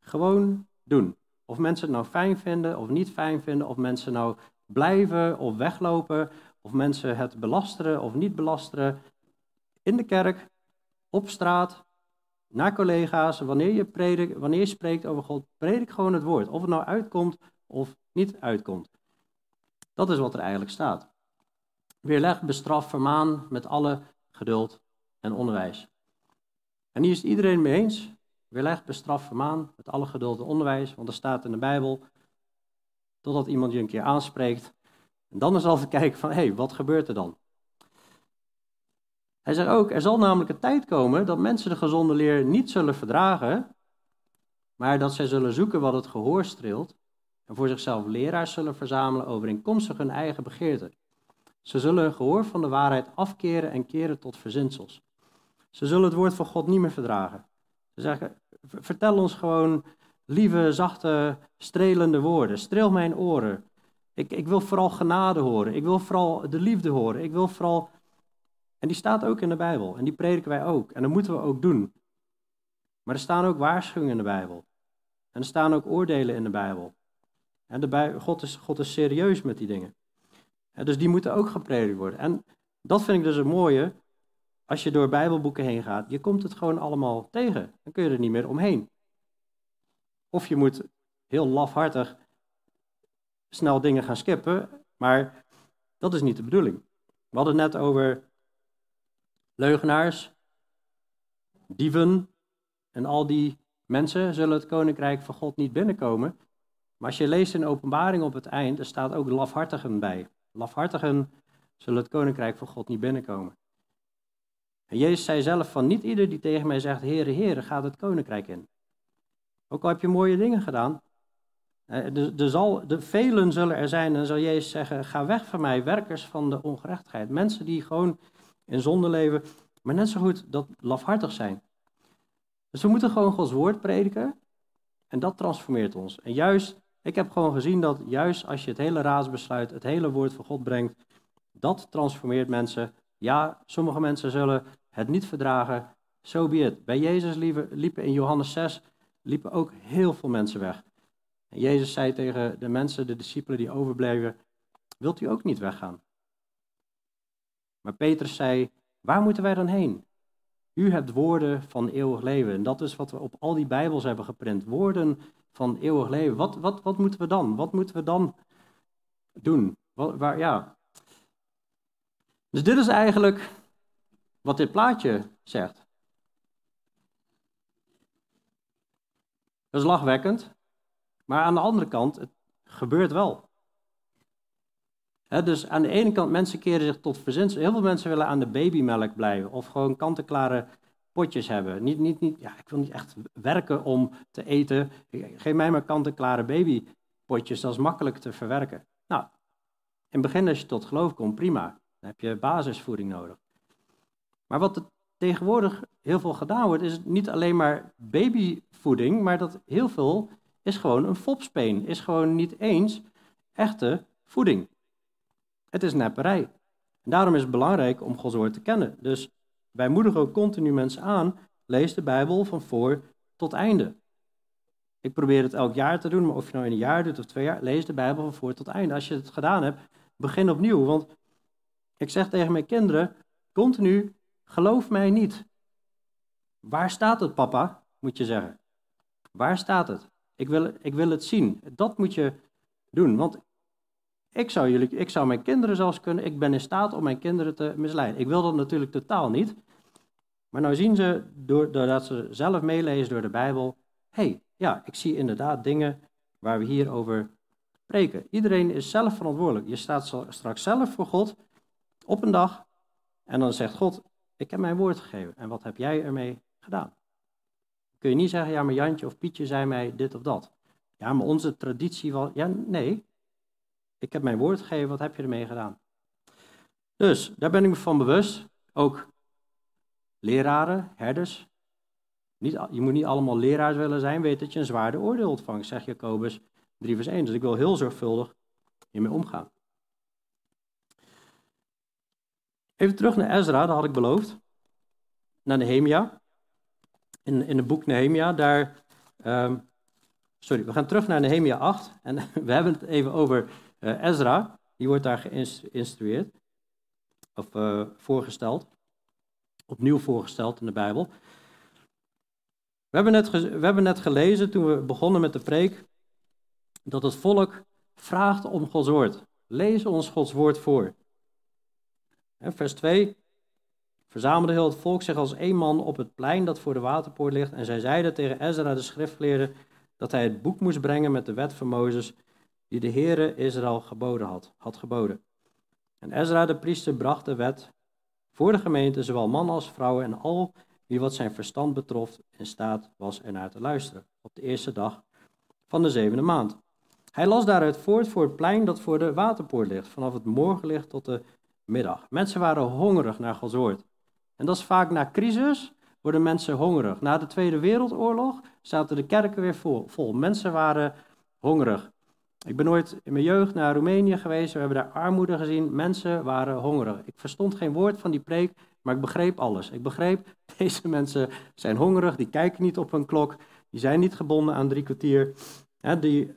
Gewoon doen. Of mensen het nou fijn vinden of niet fijn vinden. Of mensen nou blijven of weglopen. Of mensen het belasteren of niet belasteren. In de kerk, op straat, naar collega's. Wanneer je, predik, wanneer je spreekt over God, predik gewoon het woord. Of het nou uitkomt of niet uitkomt. Dat is wat er eigenlijk staat. Weerleg, bestraf, vermaan met alle geduld en onderwijs. En hier is iedereen mee eens. Weerleg, bestraf, vermaan met alle geduld en onderwijs. Want er staat in de Bijbel, totdat iemand je een keer aanspreekt. En dan is al te kijken van, hé, hey, wat gebeurt er dan? Hij zegt ook, er zal namelijk een tijd komen dat mensen de gezonde leer niet zullen verdragen, maar dat zij zullen zoeken wat het gehoor streelt en voor zichzelf leraars zullen verzamelen overeenkomstig hun eigen begeerte. Ze zullen hun gehoor van de waarheid afkeren en keren tot verzinsels. Ze zullen het woord van God niet meer verdragen. Ze zeggen, vertel ons gewoon lieve, zachte, strelende woorden. Streel mijn oren. Ik, ik wil vooral genade horen. Ik wil vooral de liefde horen. Ik wil vooral en die staat ook in de Bijbel. En die prediken wij ook. En dat moeten we ook doen. Maar er staan ook waarschuwingen in de Bijbel. En er staan ook oordelen in de Bijbel. En de God, is, God is serieus met die dingen. En dus die moeten ook gepredikt worden. En dat vind ik dus het mooie. Als je door Bijbelboeken heen gaat, je komt het gewoon allemaal tegen. Dan kun je er niet meer omheen. Of je moet heel lafhartig snel dingen gaan skippen. Maar dat is niet de bedoeling. We hadden het net over leugenaars, dieven en al die mensen zullen het koninkrijk van God niet binnenkomen. Maar als je leest in openbaring op het eind, er staat ook lafhartigen bij. Lafhartigen zullen het koninkrijk van God niet binnenkomen. En Jezus zei zelf van niet ieder die tegen mij zegt, Heere, Heere, gaat het koninkrijk in. Ook al heb je mooie dingen gedaan. Zal, de velen zullen er zijn en zal Jezus zeggen, ga weg van mij, werkers van de ongerechtigheid. Mensen die gewoon in zonde leven, maar net zo goed dat lafhartig zijn. Dus we moeten gewoon Gods woord prediken en dat transformeert ons. En juist, ik heb gewoon gezien dat juist als je het hele raadsbesluit, het hele woord van God brengt, dat transformeert mensen. Ja, sommige mensen zullen het niet verdragen, so be. Bij Jezus liepen in Johannes 6 liepen ook heel veel mensen weg. En Jezus zei tegen de mensen, de discipelen die overbleven, wilt u ook niet weggaan? Maar Petrus zei, waar moeten wij dan heen? U hebt woorden van eeuwig leven. En dat is wat we op al die Bijbels hebben geprint. Woorden van eeuwig leven. Wat, wat, wat moeten we dan? Wat moeten we dan doen? waar, ja. Dus dit is eigenlijk wat dit plaatje zegt. Dat is lachwekkend. Maar aan de andere kant, het gebeurt wel dus aan de ene kant, mensen keren zich tot verzinsel. Heel veel mensen willen aan de babymelk blijven of gewoon kant-en-klare potjes hebben. Niet, niet, niet, ja, ik wil niet echt werken om te eten. Geef mij maar kant-en-klare babypotjes, dat is makkelijk te verwerken. Nou, in het begin als je tot geloof komt, prima. Heb je basisvoeding nodig. Maar wat er tegenwoordig heel veel gedaan wordt, is niet alleen maar babyvoeding, maar dat heel veel is gewoon een fopspeen. Is gewoon niet eens echte voeding. Het is nepperij. Daarom is het belangrijk om Gods te kennen. Dus wij moedigen ook continu mensen aan, lees de Bijbel van voor tot einde. Ik probeer het elk jaar te doen, maar of je nou in een jaar doet of twee jaar, lees de Bijbel van voor tot einde. Als je het gedaan hebt, begin opnieuw. Want ik zeg tegen mijn kinderen continu, geloof mij niet. Waar staat het, papa? Moet je zeggen. Waar staat het? Ik wil, ik wil het zien. Dat moet je doen. Want ik zou, jullie, ik zou mijn kinderen zelfs kunnen, ik ben in staat om mijn kinderen te misleiden. Ik wil dat natuurlijk totaal niet. Maar nou zien ze, doordat ze zelf meelezen door de Bijbel, hé, hey, ja, ik zie inderdaad dingen waar we hier over spreken. Iedereen is zelf verantwoordelijk. Je staat straks zelf voor God op een dag en dan zegt God, ik heb mijn woord gegeven en wat heb jij ermee gedaan? Kun je niet zeggen, ja, maar Jantje of Pietje zei mij dit of dat. Ja, maar onze traditie was, ja, nee. Ik heb mijn woord gegeven, wat heb je ermee gedaan? Dus, daar ben ik me van bewust. Ook leraren, herders. Niet, je moet niet allemaal leraars willen zijn, weet dat je een zwaarde oordeel ontvangt, zegt Jacobus 3 vers 1. Dus ik wil heel zorgvuldig hiermee omgaan. Even terug naar Ezra, dat had ik beloofd. Naar Nehemia. In, in het boek Nehemia, daar... Um, sorry, we gaan terug naar Nehemia 8. En we hebben het even over uh, Ezra. Die wordt daar geïnstrueerd. Of uh, voorgesteld. Opnieuw voorgesteld in de Bijbel. We hebben, net we hebben net gelezen, toen we begonnen met de preek, dat het volk vraagt om Gods woord. Lees ons Gods woord voor. Vers 2. Verzamelde heel het volk zich als één man op het plein dat voor de waterpoort ligt. En zij zeiden tegen Ezra, de schriftgeleerde, dat hij het boek moest brengen met de wet van Mozes, die de Heere Israël geboden had, had geboden. En Ezra, de priester, bracht de wet voor de gemeente, zowel man als vrouw en al wie wat zijn verstand betrof in staat was ernaar te luisteren, op de eerste dag van de zevende maand. Hij las daaruit voort voor het plein dat voor de waterpoort ligt, vanaf het morgenlicht tot de middag. Mensen waren hongerig naar Gods woord. En dat is vaak na crisis worden mensen hongerig. Na de Tweede Wereldoorlog zaten de kerken weer vol. Mensen waren hongerig. Ik ben ooit in mijn jeugd naar Roemenië geweest. We hebben daar armoede gezien. Mensen waren hongerig. Ik verstond geen woord van die preek, maar ik begreep alles. Ik begreep, deze mensen zijn hongerig. Die kijken niet op hun klok. Die zijn niet gebonden aan drie kwartier. die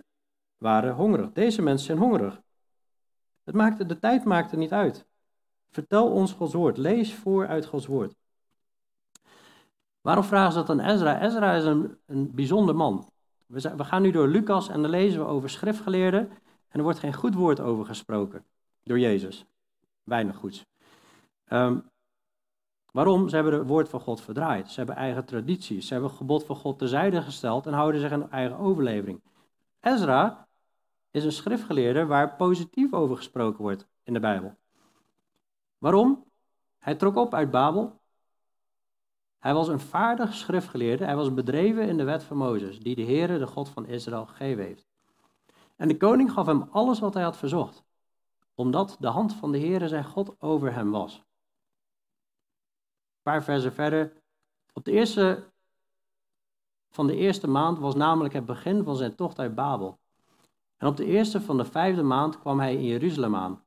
waren hongerig. Deze mensen zijn hongerig. Het maakte, de tijd maakte niet uit. Vertel ons Gods woord. Lees voor uit Gods woord. Waarom vragen ze dat aan Ezra? Ezra is een, een bijzonder man. We, we gaan nu door Lucas en dan lezen we over schriftgeleerden. En er wordt geen goed woord over gesproken door Jezus. Weinig goeds. Um, waarom? Ze hebben het woord van God verdraaid. Ze hebben eigen tradities. Ze hebben het gebod van God terzijde gesteld en houden zich aan eigen overlevering. Ezra is een schriftgeleerde waar positief over gesproken wordt in de Bijbel. Waarom? Hij trok op uit Babel. Hij was een vaardig schriftgeleerde. Hij was bedreven in de wet van Mozes, die de Heere, de God van Israël, gegeven heeft. En de koning gaf hem alles wat hij had verzocht, omdat de hand van de Heere zijn God over hem was. Een paar versen verder. Op de eerste van de eerste maand was namelijk het begin van zijn tocht uit Babel. En op de eerste van de vijfde maand kwam hij in Jeruzalem aan.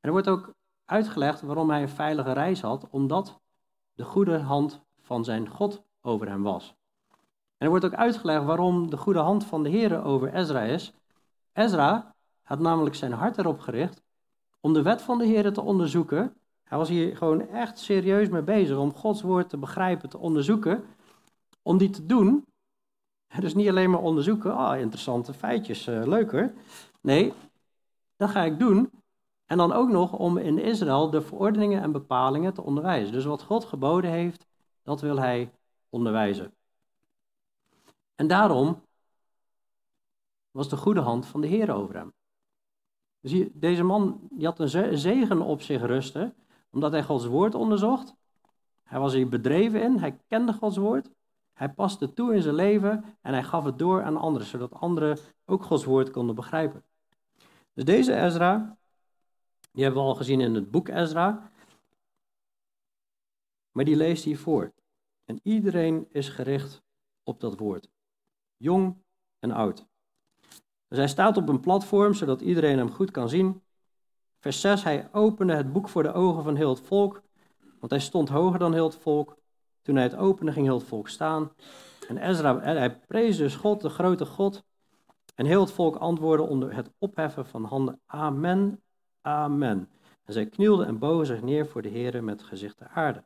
Er wordt ook uitgelegd waarom hij een veilige reis had, omdat de goede hand van zijn God over hem was. En er wordt ook uitgelegd waarom de goede hand van de Heer over Ezra is. Ezra had namelijk zijn hart erop gericht om de wet van de Heer te onderzoeken. Hij was hier gewoon echt serieus mee bezig om Gods woord te begrijpen, te onderzoeken. Om die te doen, dus niet alleen maar onderzoeken, ah, interessante feitjes, uh, leuk hoor. Nee, dat ga ik doen. En dan ook nog om in Israël de verordeningen en bepalingen te onderwijzen. Dus wat God geboden heeft, dat wil hij onderwijzen. En daarom was de goede hand van de Heer over hem. Dus deze man die had een zegen op zich rusten, omdat hij Gods woord onderzocht. Hij was hier bedreven in, hij kende Gods woord. Hij paste toe in zijn leven en hij gaf het door aan anderen, zodat anderen ook Gods woord konden begrijpen. Dus deze Ezra, die hebben we al gezien in het boek Ezra, maar die leest hier voor. En iedereen is gericht op dat woord, jong en oud. Dus hij staat op een platform, zodat iedereen hem goed kan zien. Vers 6, hij opende het boek voor de ogen van heel het volk, want hij stond hoger dan heel het volk. Toen hij het opende, ging heel het volk staan. En Ezra, hij prees dus God, de grote God. En heel het volk antwoordde onder het opheffen van handen, Amen, Amen. En zij knielden en bogen zich neer voor de Heer met gezicht ter aarde.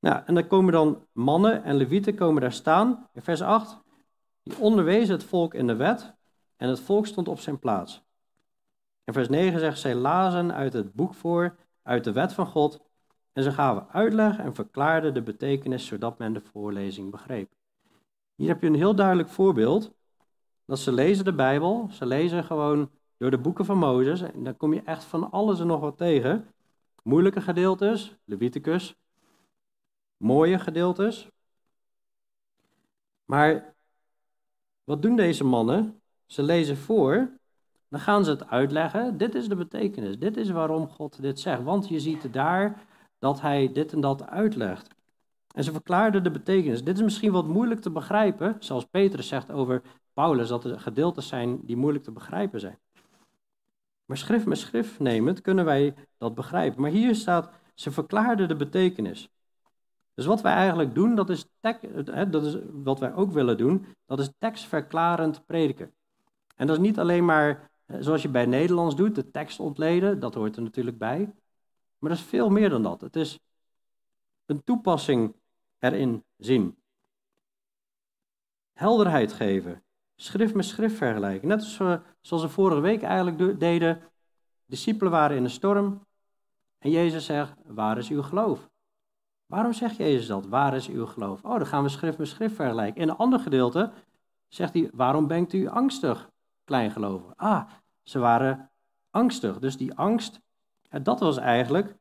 Nou, en dan komen dan mannen en levieten komen daar staan, in vers 8. Die onderwezen het volk in de wet en het volk stond op zijn plaats. En vers 9 zegt, zij lazen uit het boek voor, uit de wet van God, en ze gaven uitleg en verklaarden de betekenis, zodat men de voorlezing begreep. Hier heb je een heel duidelijk voorbeeld, dat ze lezen de Bijbel, ze lezen gewoon door de boeken van Mozes, en dan kom je echt van alles en nog wat tegen. Moeilijke gedeeltes, Leviticus, mooie gedeeltes. Maar wat doen deze mannen? Ze lezen voor, dan gaan ze het uitleggen. Dit is de betekenis, dit is waarom God dit zegt. Want je ziet daar dat hij dit en dat uitlegt. En ze verklaarden de betekenis. Dit is misschien wat moeilijk te begrijpen, zoals Petrus zegt over Paulus, dat er gedeeltes zijn die moeilijk te begrijpen zijn. Maar schrift met schrift nemend kunnen wij dat begrijpen. Maar hier staat, ze verklaarden de betekenis. Dus wat wij eigenlijk doen, dat is, dat is wat wij ook willen doen, dat is tekstverklarend prediken. En dat is niet alleen maar zoals je bij Nederlands doet, de tekst ontleden, dat hoort er natuurlijk bij. Maar dat is veel meer dan dat. Het is een toepassing erin zien. Helderheid geven. Schrift met schrift vergelijken. Net zoals we vorige week eigenlijk deden. Discipelen waren in een storm. En Jezus zegt, waar is uw geloof? Waarom zegt Jezus dat? Waar is uw geloof? Oh, dan gaan we schrift met schrift vergelijken. In een ander gedeelte zegt hij, waarom bent u angstig, kleingelovig? Ah, ze waren angstig. Dus die angst, dat was eigenlijk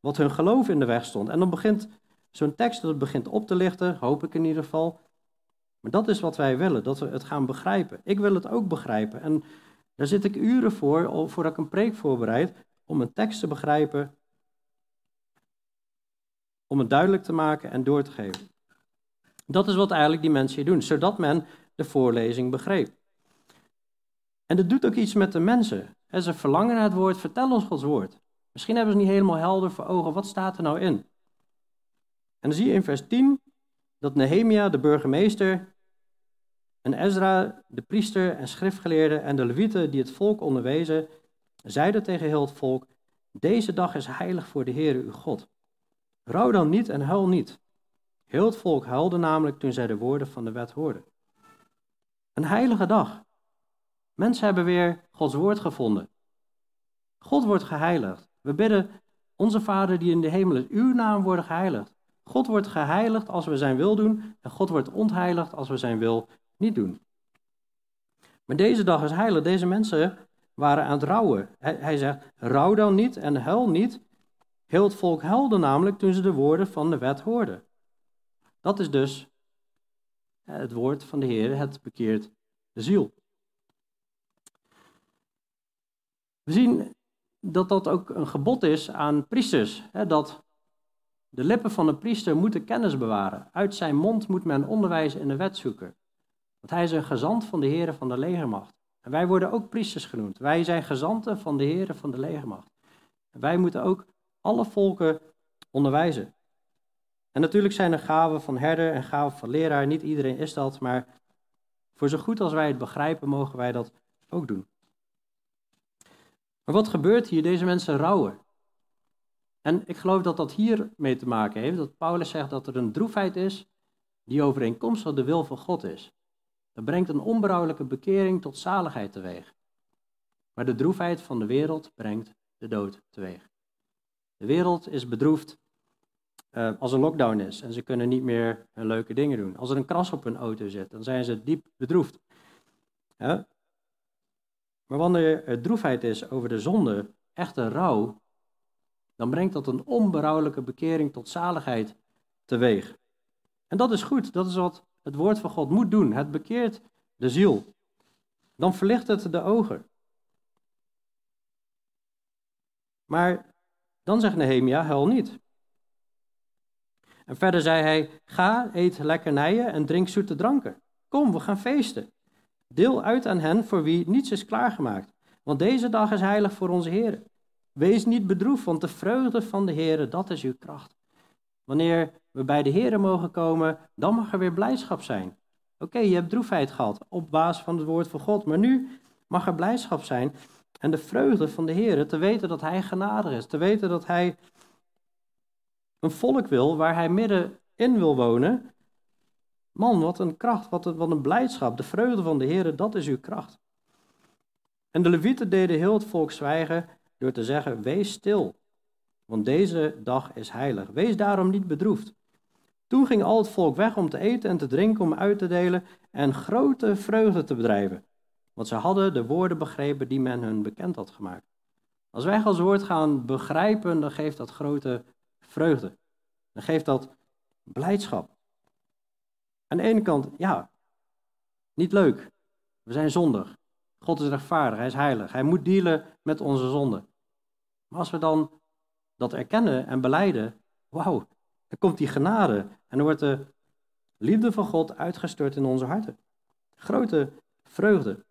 wat hun geloof in de weg stond. En dan begint zo'n tekst, dat begint op te lichten, hoop ik in ieder geval. Maar dat is wat wij willen, dat we het gaan begrijpen. Ik wil het ook begrijpen. En daar zit ik uren voor, voordat ik een preek voorbereid, om een tekst te begrijpen, om het duidelijk te maken en door te geven. Dat is wat eigenlijk die mensen hier doen, zodat men de voorlezing begreep. En dat doet ook iets met de mensen. ze verlangen naar het woord, vertel ons Gods woord. Misschien hebben ze niet helemaal helder voor ogen, wat staat er nou in? En dan zie je in vers 10 dat Nehemia, de burgemeester, en Ezra, de priester en schriftgeleerde en de levieten die het volk onderwezen, zeiden tegen heel het volk, deze dag is heilig voor de Heere uw God. Rouw dan niet en huil niet. Heel het volk huilde namelijk toen zij de woorden van de wet hoorden. Een heilige dag. Mensen hebben weer Gods woord gevonden. God wordt geheiligd. We bidden, onze Vader die in de hemel is, uw naam worden geheiligd. God wordt geheiligd als we zijn wil doen en God wordt ontheiligd als we zijn wil niet doen. Maar deze dag is heilig. Deze mensen waren aan het rouwen. Hij, hij zegt, rouw dan niet en huil niet. Heel het volk huilde namelijk toen ze de woorden van de wet hoorden. Dat is dus het woord van de Heer, het bekeert de ziel. We zien dat dat ook een gebod is aan priesters. Hè, dat de lippen van een priester moeten kennis bewaren. Uit zijn mond moet men onderwijs in de wet zoeken. Want hij is een gezant van de heren van de legermacht. En wij worden ook priesters genoemd. Wij zijn gezanten van de heren van de legermacht. Wij moeten ook alle volken onderwijzen. En natuurlijk zijn er gaven van herder en gaven van leraar. Niet iedereen is dat, maar voor zo goed als wij het begrijpen, mogen wij dat ook doen. Maar wat gebeurt hier? Deze mensen rouwen. En ik geloof dat dat hier mee te maken heeft, dat Paulus zegt dat er een droefheid is die overeenkomstig de wil van God is. Dat brengt een onberouwelijke bekering tot zaligheid teweeg. Maar de droefheid van de wereld brengt de dood teweeg. De wereld is bedroefd uh, als er lockdown is en ze kunnen niet meer hun leuke dingen doen. Als er een kras op hun auto zit, dan zijn ze diep bedroefd. Maar wanneer er droefheid is over de zonde, echte rouw, dan brengt dat een onberouwelijke bekering tot zaligheid teweeg. En dat is goed, dat is wat het woord van God moet doen. Het bekeert de ziel. Dan verlicht het de ogen. Maar dan zegt Nehemia, huil niet. En verder zei hij, ga, eet lekkernijen en drink zoete dranken. Kom, we gaan feesten. Deel uit aan hen voor wie niets is klaargemaakt. Want deze dag is heilig voor onze Heer. Wees niet bedroefd, want de vreugde van de Heer, dat is uw kracht. Wanneer we bij de Heer mogen komen, dan mag er weer blijdschap zijn. Oké, je hebt droefheid gehad op basis van het woord van God, maar nu mag er blijdschap zijn. En de vreugde van de Heer, te weten dat Hij genadig is, te weten dat Hij een volk wil waar Hij midden in wil wonen. Man, wat een kracht, wat een, wat een blijdschap. De vreugde van de Heer, dat is uw kracht. En de levieten deden heel het volk zwijgen door te zeggen, wees stil, want deze dag is heilig. Wees daarom niet bedroefd. Toen ging al het volk weg om te eten en te drinken, om uit te delen en grote vreugde te bedrijven. Want ze hadden de woorden begrepen die men hun bekend had gemaakt. Als wij Gods woord gaan begrijpen, dan geeft dat grote vreugde. Dan geeft dat blijdschap. Aan de ene kant, ja, niet leuk. We zijn zondig. God is rechtvaardig, hij is heilig. Hij moet dealen met onze zonden. Maar als we dan dat erkennen en beleiden, wauw, dan komt die genade en dan wordt de liefde van God uitgestort in onze harten. Grote vreugde.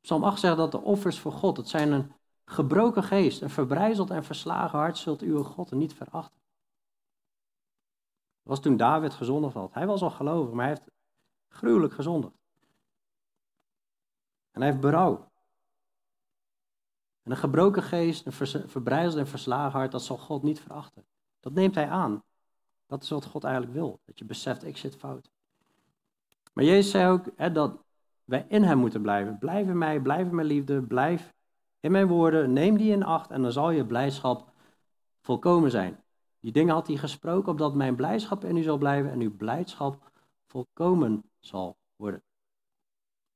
Psalm 8 zegt dat de offers voor God, het zijn een gebroken geest, een verbrijzeld en verslagen hart zult uw God niet verachten. Dat was toen David gezondigd had. Hij was al gelovig, maar hij heeft gruwelijk gezondigd. En hij heeft berouw. En een gebroken geest, een verbrijzeld en verslagen hart, dat zal God niet verachten. Dat neemt hij aan. Dat is wat God eigenlijk wil. Dat je beseft, ik zit fout. Maar Jezus zei ook hè, dat wij in hem moeten blijven. Blijf in mij, blijf in mijn liefde, blijf in mijn woorden. Neem die in acht en dan zal je blijdschap volkomen zijn. Die dingen had hij gesproken, opdat mijn blijdschap in u zal blijven en uw blijdschap volkomen zal worden.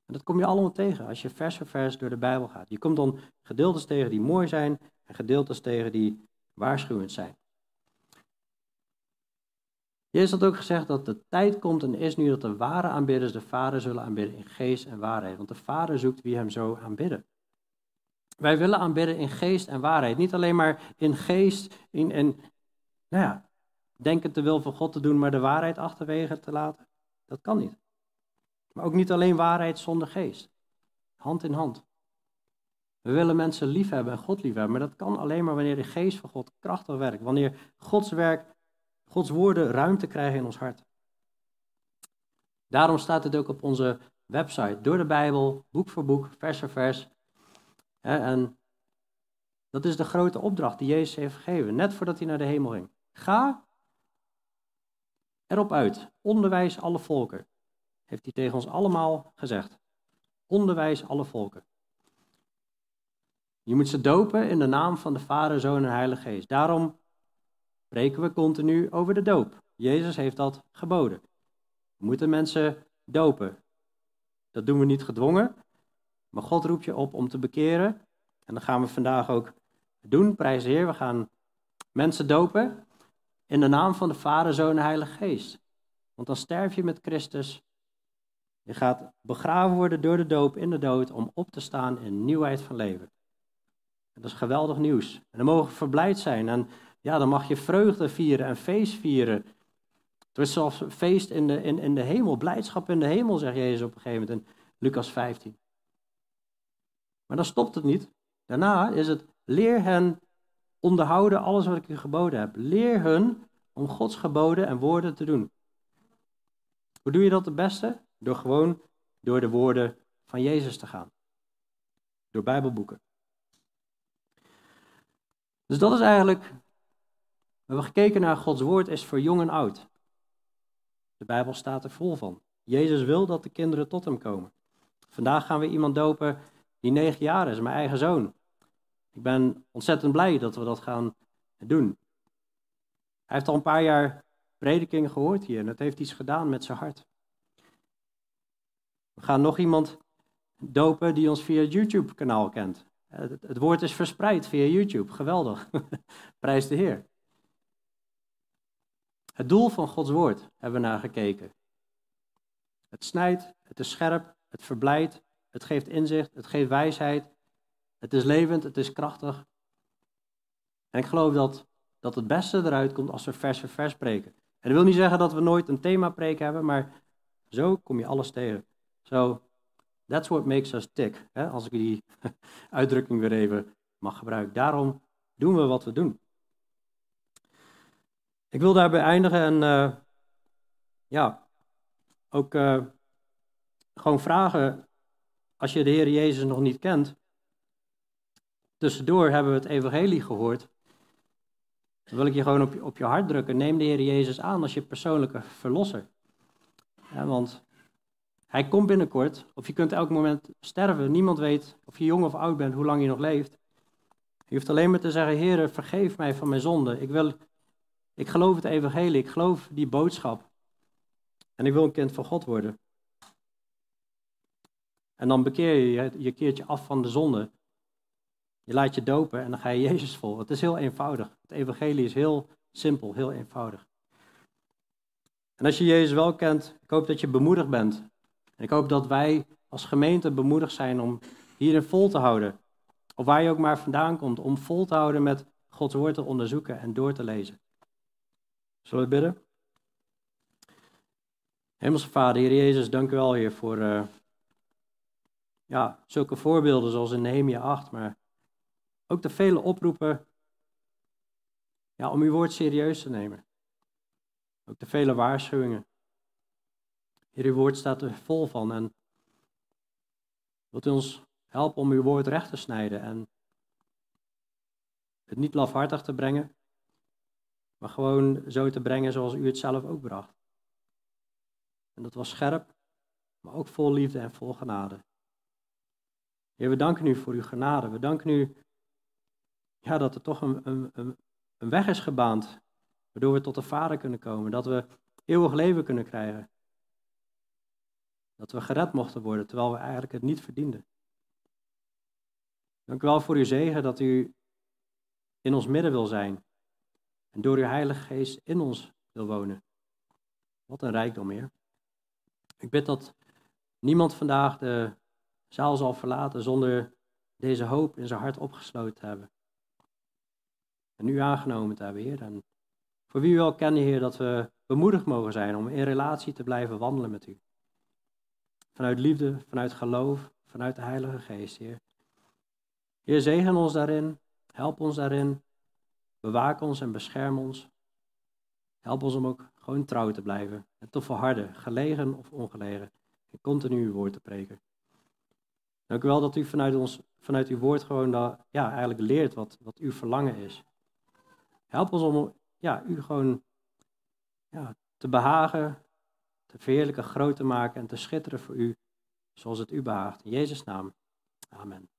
En dat kom je allemaal tegen als je vers voor vers door de Bijbel gaat. Je komt dan gedeeltes tegen die mooi zijn en gedeeltes tegen die waarschuwend zijn. Jezus had ook gezegd dat de tijd komt en is nu dat de ware aanbidders de Vader zullen aanbidden in geest en waarheid. Want de Vader zoekt wie hem zo aanbidden. Wij willen aanbidden in geest en waarheid. Niet alleen maar in geest, in, in nou ja, denken te wil van God te doen, maar de waarheid achterwege te laten. Dat kan niet. Maar ook niet alleen waarheid zonder geest. Hand in hand. We willen mensen liefhebben en God liefhebben, maar dat kan alleen maar wanneer de geest van God krachtig werkt. Wanneer Gods werk, Gods woorden ruimte krijgen in ons hart. Daarom staat het ook op onze website, door de Bijbel, boek voor boek, vers voor vers. En dat is de grote opdracht die Jezus heeft gegeven, net voordat hij naar de hemel ging. Ga erop uit, onderwijs alle volken heeft hij tegen ons allemaal gezegd. Onderwijs alle volken. Je moet ze dopen in de naam van de Vader, Zoon en Heilige Geest. Daarom spreken we continu over de doop. Jezus heeft dat geboden. We moeten mensen dopen. Dat doen we niet gedwongen, maar God roept je op om te bekeren. En dat gaan we vandaag ook doen, prijs Heer. We gaan mensen dopen in de naam van de Vader, Zoon en Heilige Geest. Want dan sterf je met Christus je gaat begraven worden door de doop in de dood om op te staan in nieuwheid van leven. dat is geweldig nieuws. En dan mogen we verblijd zijn. En ja, dan mag je vreugde vieren en feest vieren. Het is zelfs feest in de, in, in de hemel, blijdschap in de hemel, zegt Jezus op een gegeven moment in Lucas 15. Maar dan stopt het niet. Daarna is het, leer hen onderhouden alles wat ik u geboden heb. Leer hun om Gods geboden en woorden te doen. Hoe doe je dat het beste? Door gewoon door de woorden van Jezus te gaan. Door Bijbelboeken. Dus dat is eigenlijk. We hebben gekeken naar Gods woord is voor jong en oud. De Bijbel staat er vol van. Jezus wil dat de kinderen tot hem komen. Vandaag gaan we iemand dopen die negen jaar is, mijn eigen zoon. Ik ben ontzettend blij dat we dat gaan doen. Hij heeft al een paar jaar predikingen gehoord hier en het heeft iets gedaan met zijn hart. We gaan nog iemand dopen die ons via het YouTube-kanaal kent. Het, woord is verspreid via YouTube. Geweldig. Prijs de Heer. Het doel van Gods woord hebben we naar gekeken. Het snijdt, het is scherp, het verblijdt, het geeft inzicht, het geeft wijsheid. Het is levend, het is krachtig. En ik geloof dat, dat het beste eruit komt als we vers voor vers spreken. En dat wil niet zeggen dat we nooit een themapreek hebben, maar zo kom je alles tegen. So, that's what makes us tick. Hè? Als ik die uitdrukking weer even mag gebruiken. Daarom doen we wat we doen. Ik wil daarbij eindigen en uh, ja, ook uh, gewoon vragen, als je de Heer Jezus nog niet kent. Tussendoor hebben we het evangelie gehoord. Dan wil ik je gewoon op je, op je hart drukken. Neem de Heer Jezus aan als je persoonlijke verlosser. Ja, want Hij komt binnenkort, of je kunt elk moment sterven. Niemand weet of je jong of oud bent, hoe lang je nog leeft. Je hoeft alleen maar te zeggen, Heer, vergeef mij van mijn zonde. Ik, wil, ik geloof het evangelie, ik geloof die boodschap. En ik wil een kind van God worden. En dan bekeer je, je keert je af van de zonde. Je laat je dopen en dan ga je Jezus vol. Het is heel eenvoudig. Het evangelie is heel simpel, heel eenvoudig. En als je Jezus wel kent, ik hoop dat je bemoedigd bent. En ik hoop dat wij als gemeente bemoedigd zijn om hierin vol te houden. Of waar je ook maar vandaan komt, om vol te houden met Gods woord te onderzoeken en door te lezen. Zullen we bidden? Hemelse Vader, Heer Jezus, dank u wel, Heer, voor uh, ja, zulke voorbeelden zoals in Nehemia 8, maar ook de vele oproepen ja, om uw woord serieus te nemen. Ook de vele waarschuwingen. Heer, uw woord staat er vol van en wilt u ons helpen om uw woord recht te snijden en het niet lafhartig te brengen, maar gewoon zo te brengen zoals u het zelf ook bracht. En dat was scherp, maar ook vol liefde en vol genade. Heer, we danken u voor uw genade. We danken u ja, dat er toch een, een, een weg is gebaand, waardoor we tot de Vader kunnen komen. Dat we eeuwig leven kunnen krijgen. Dat we gered mochten worden, terwijl we eigenlijk het niet verdienden. Dank u wel voor uw zegen dat u in ons midden wil zijn. En door uw Heilige Geest in ons wil wonen. Wat een rijkdom, Heer. Ik bid dat niemand vandaag de zaal zal verlaten zonder deze hoop in zijn hart opgesloten te hebben. En u aangenomen te hebben, Heer. En voor wie u wel kennen, Heer, dat we bemoedigd mogen zijn om in relatie te blijven wandelen met u. Vanuit liefde, vanuit geloof, vanuit de Heilige Geest, Heer. Heer, zegen ons daarin, help ons daarin, bewaak ons en bescherm ons. Help ons om ook gewoon trouw te blijven en te volharden, gelegen of ongelegen, en continu uw woord te preken. Dank u wel dat u vanuit, ons, vanuit uw woord gewoon ja, eigenlijk leert wat, wat uw verlangen is. Help ons om ja, u gewoon ja, te behagen, te verheerlijken, groot te maken en te schitteren voor u, zoals het u behaagt. In Jezus' naam. Amen.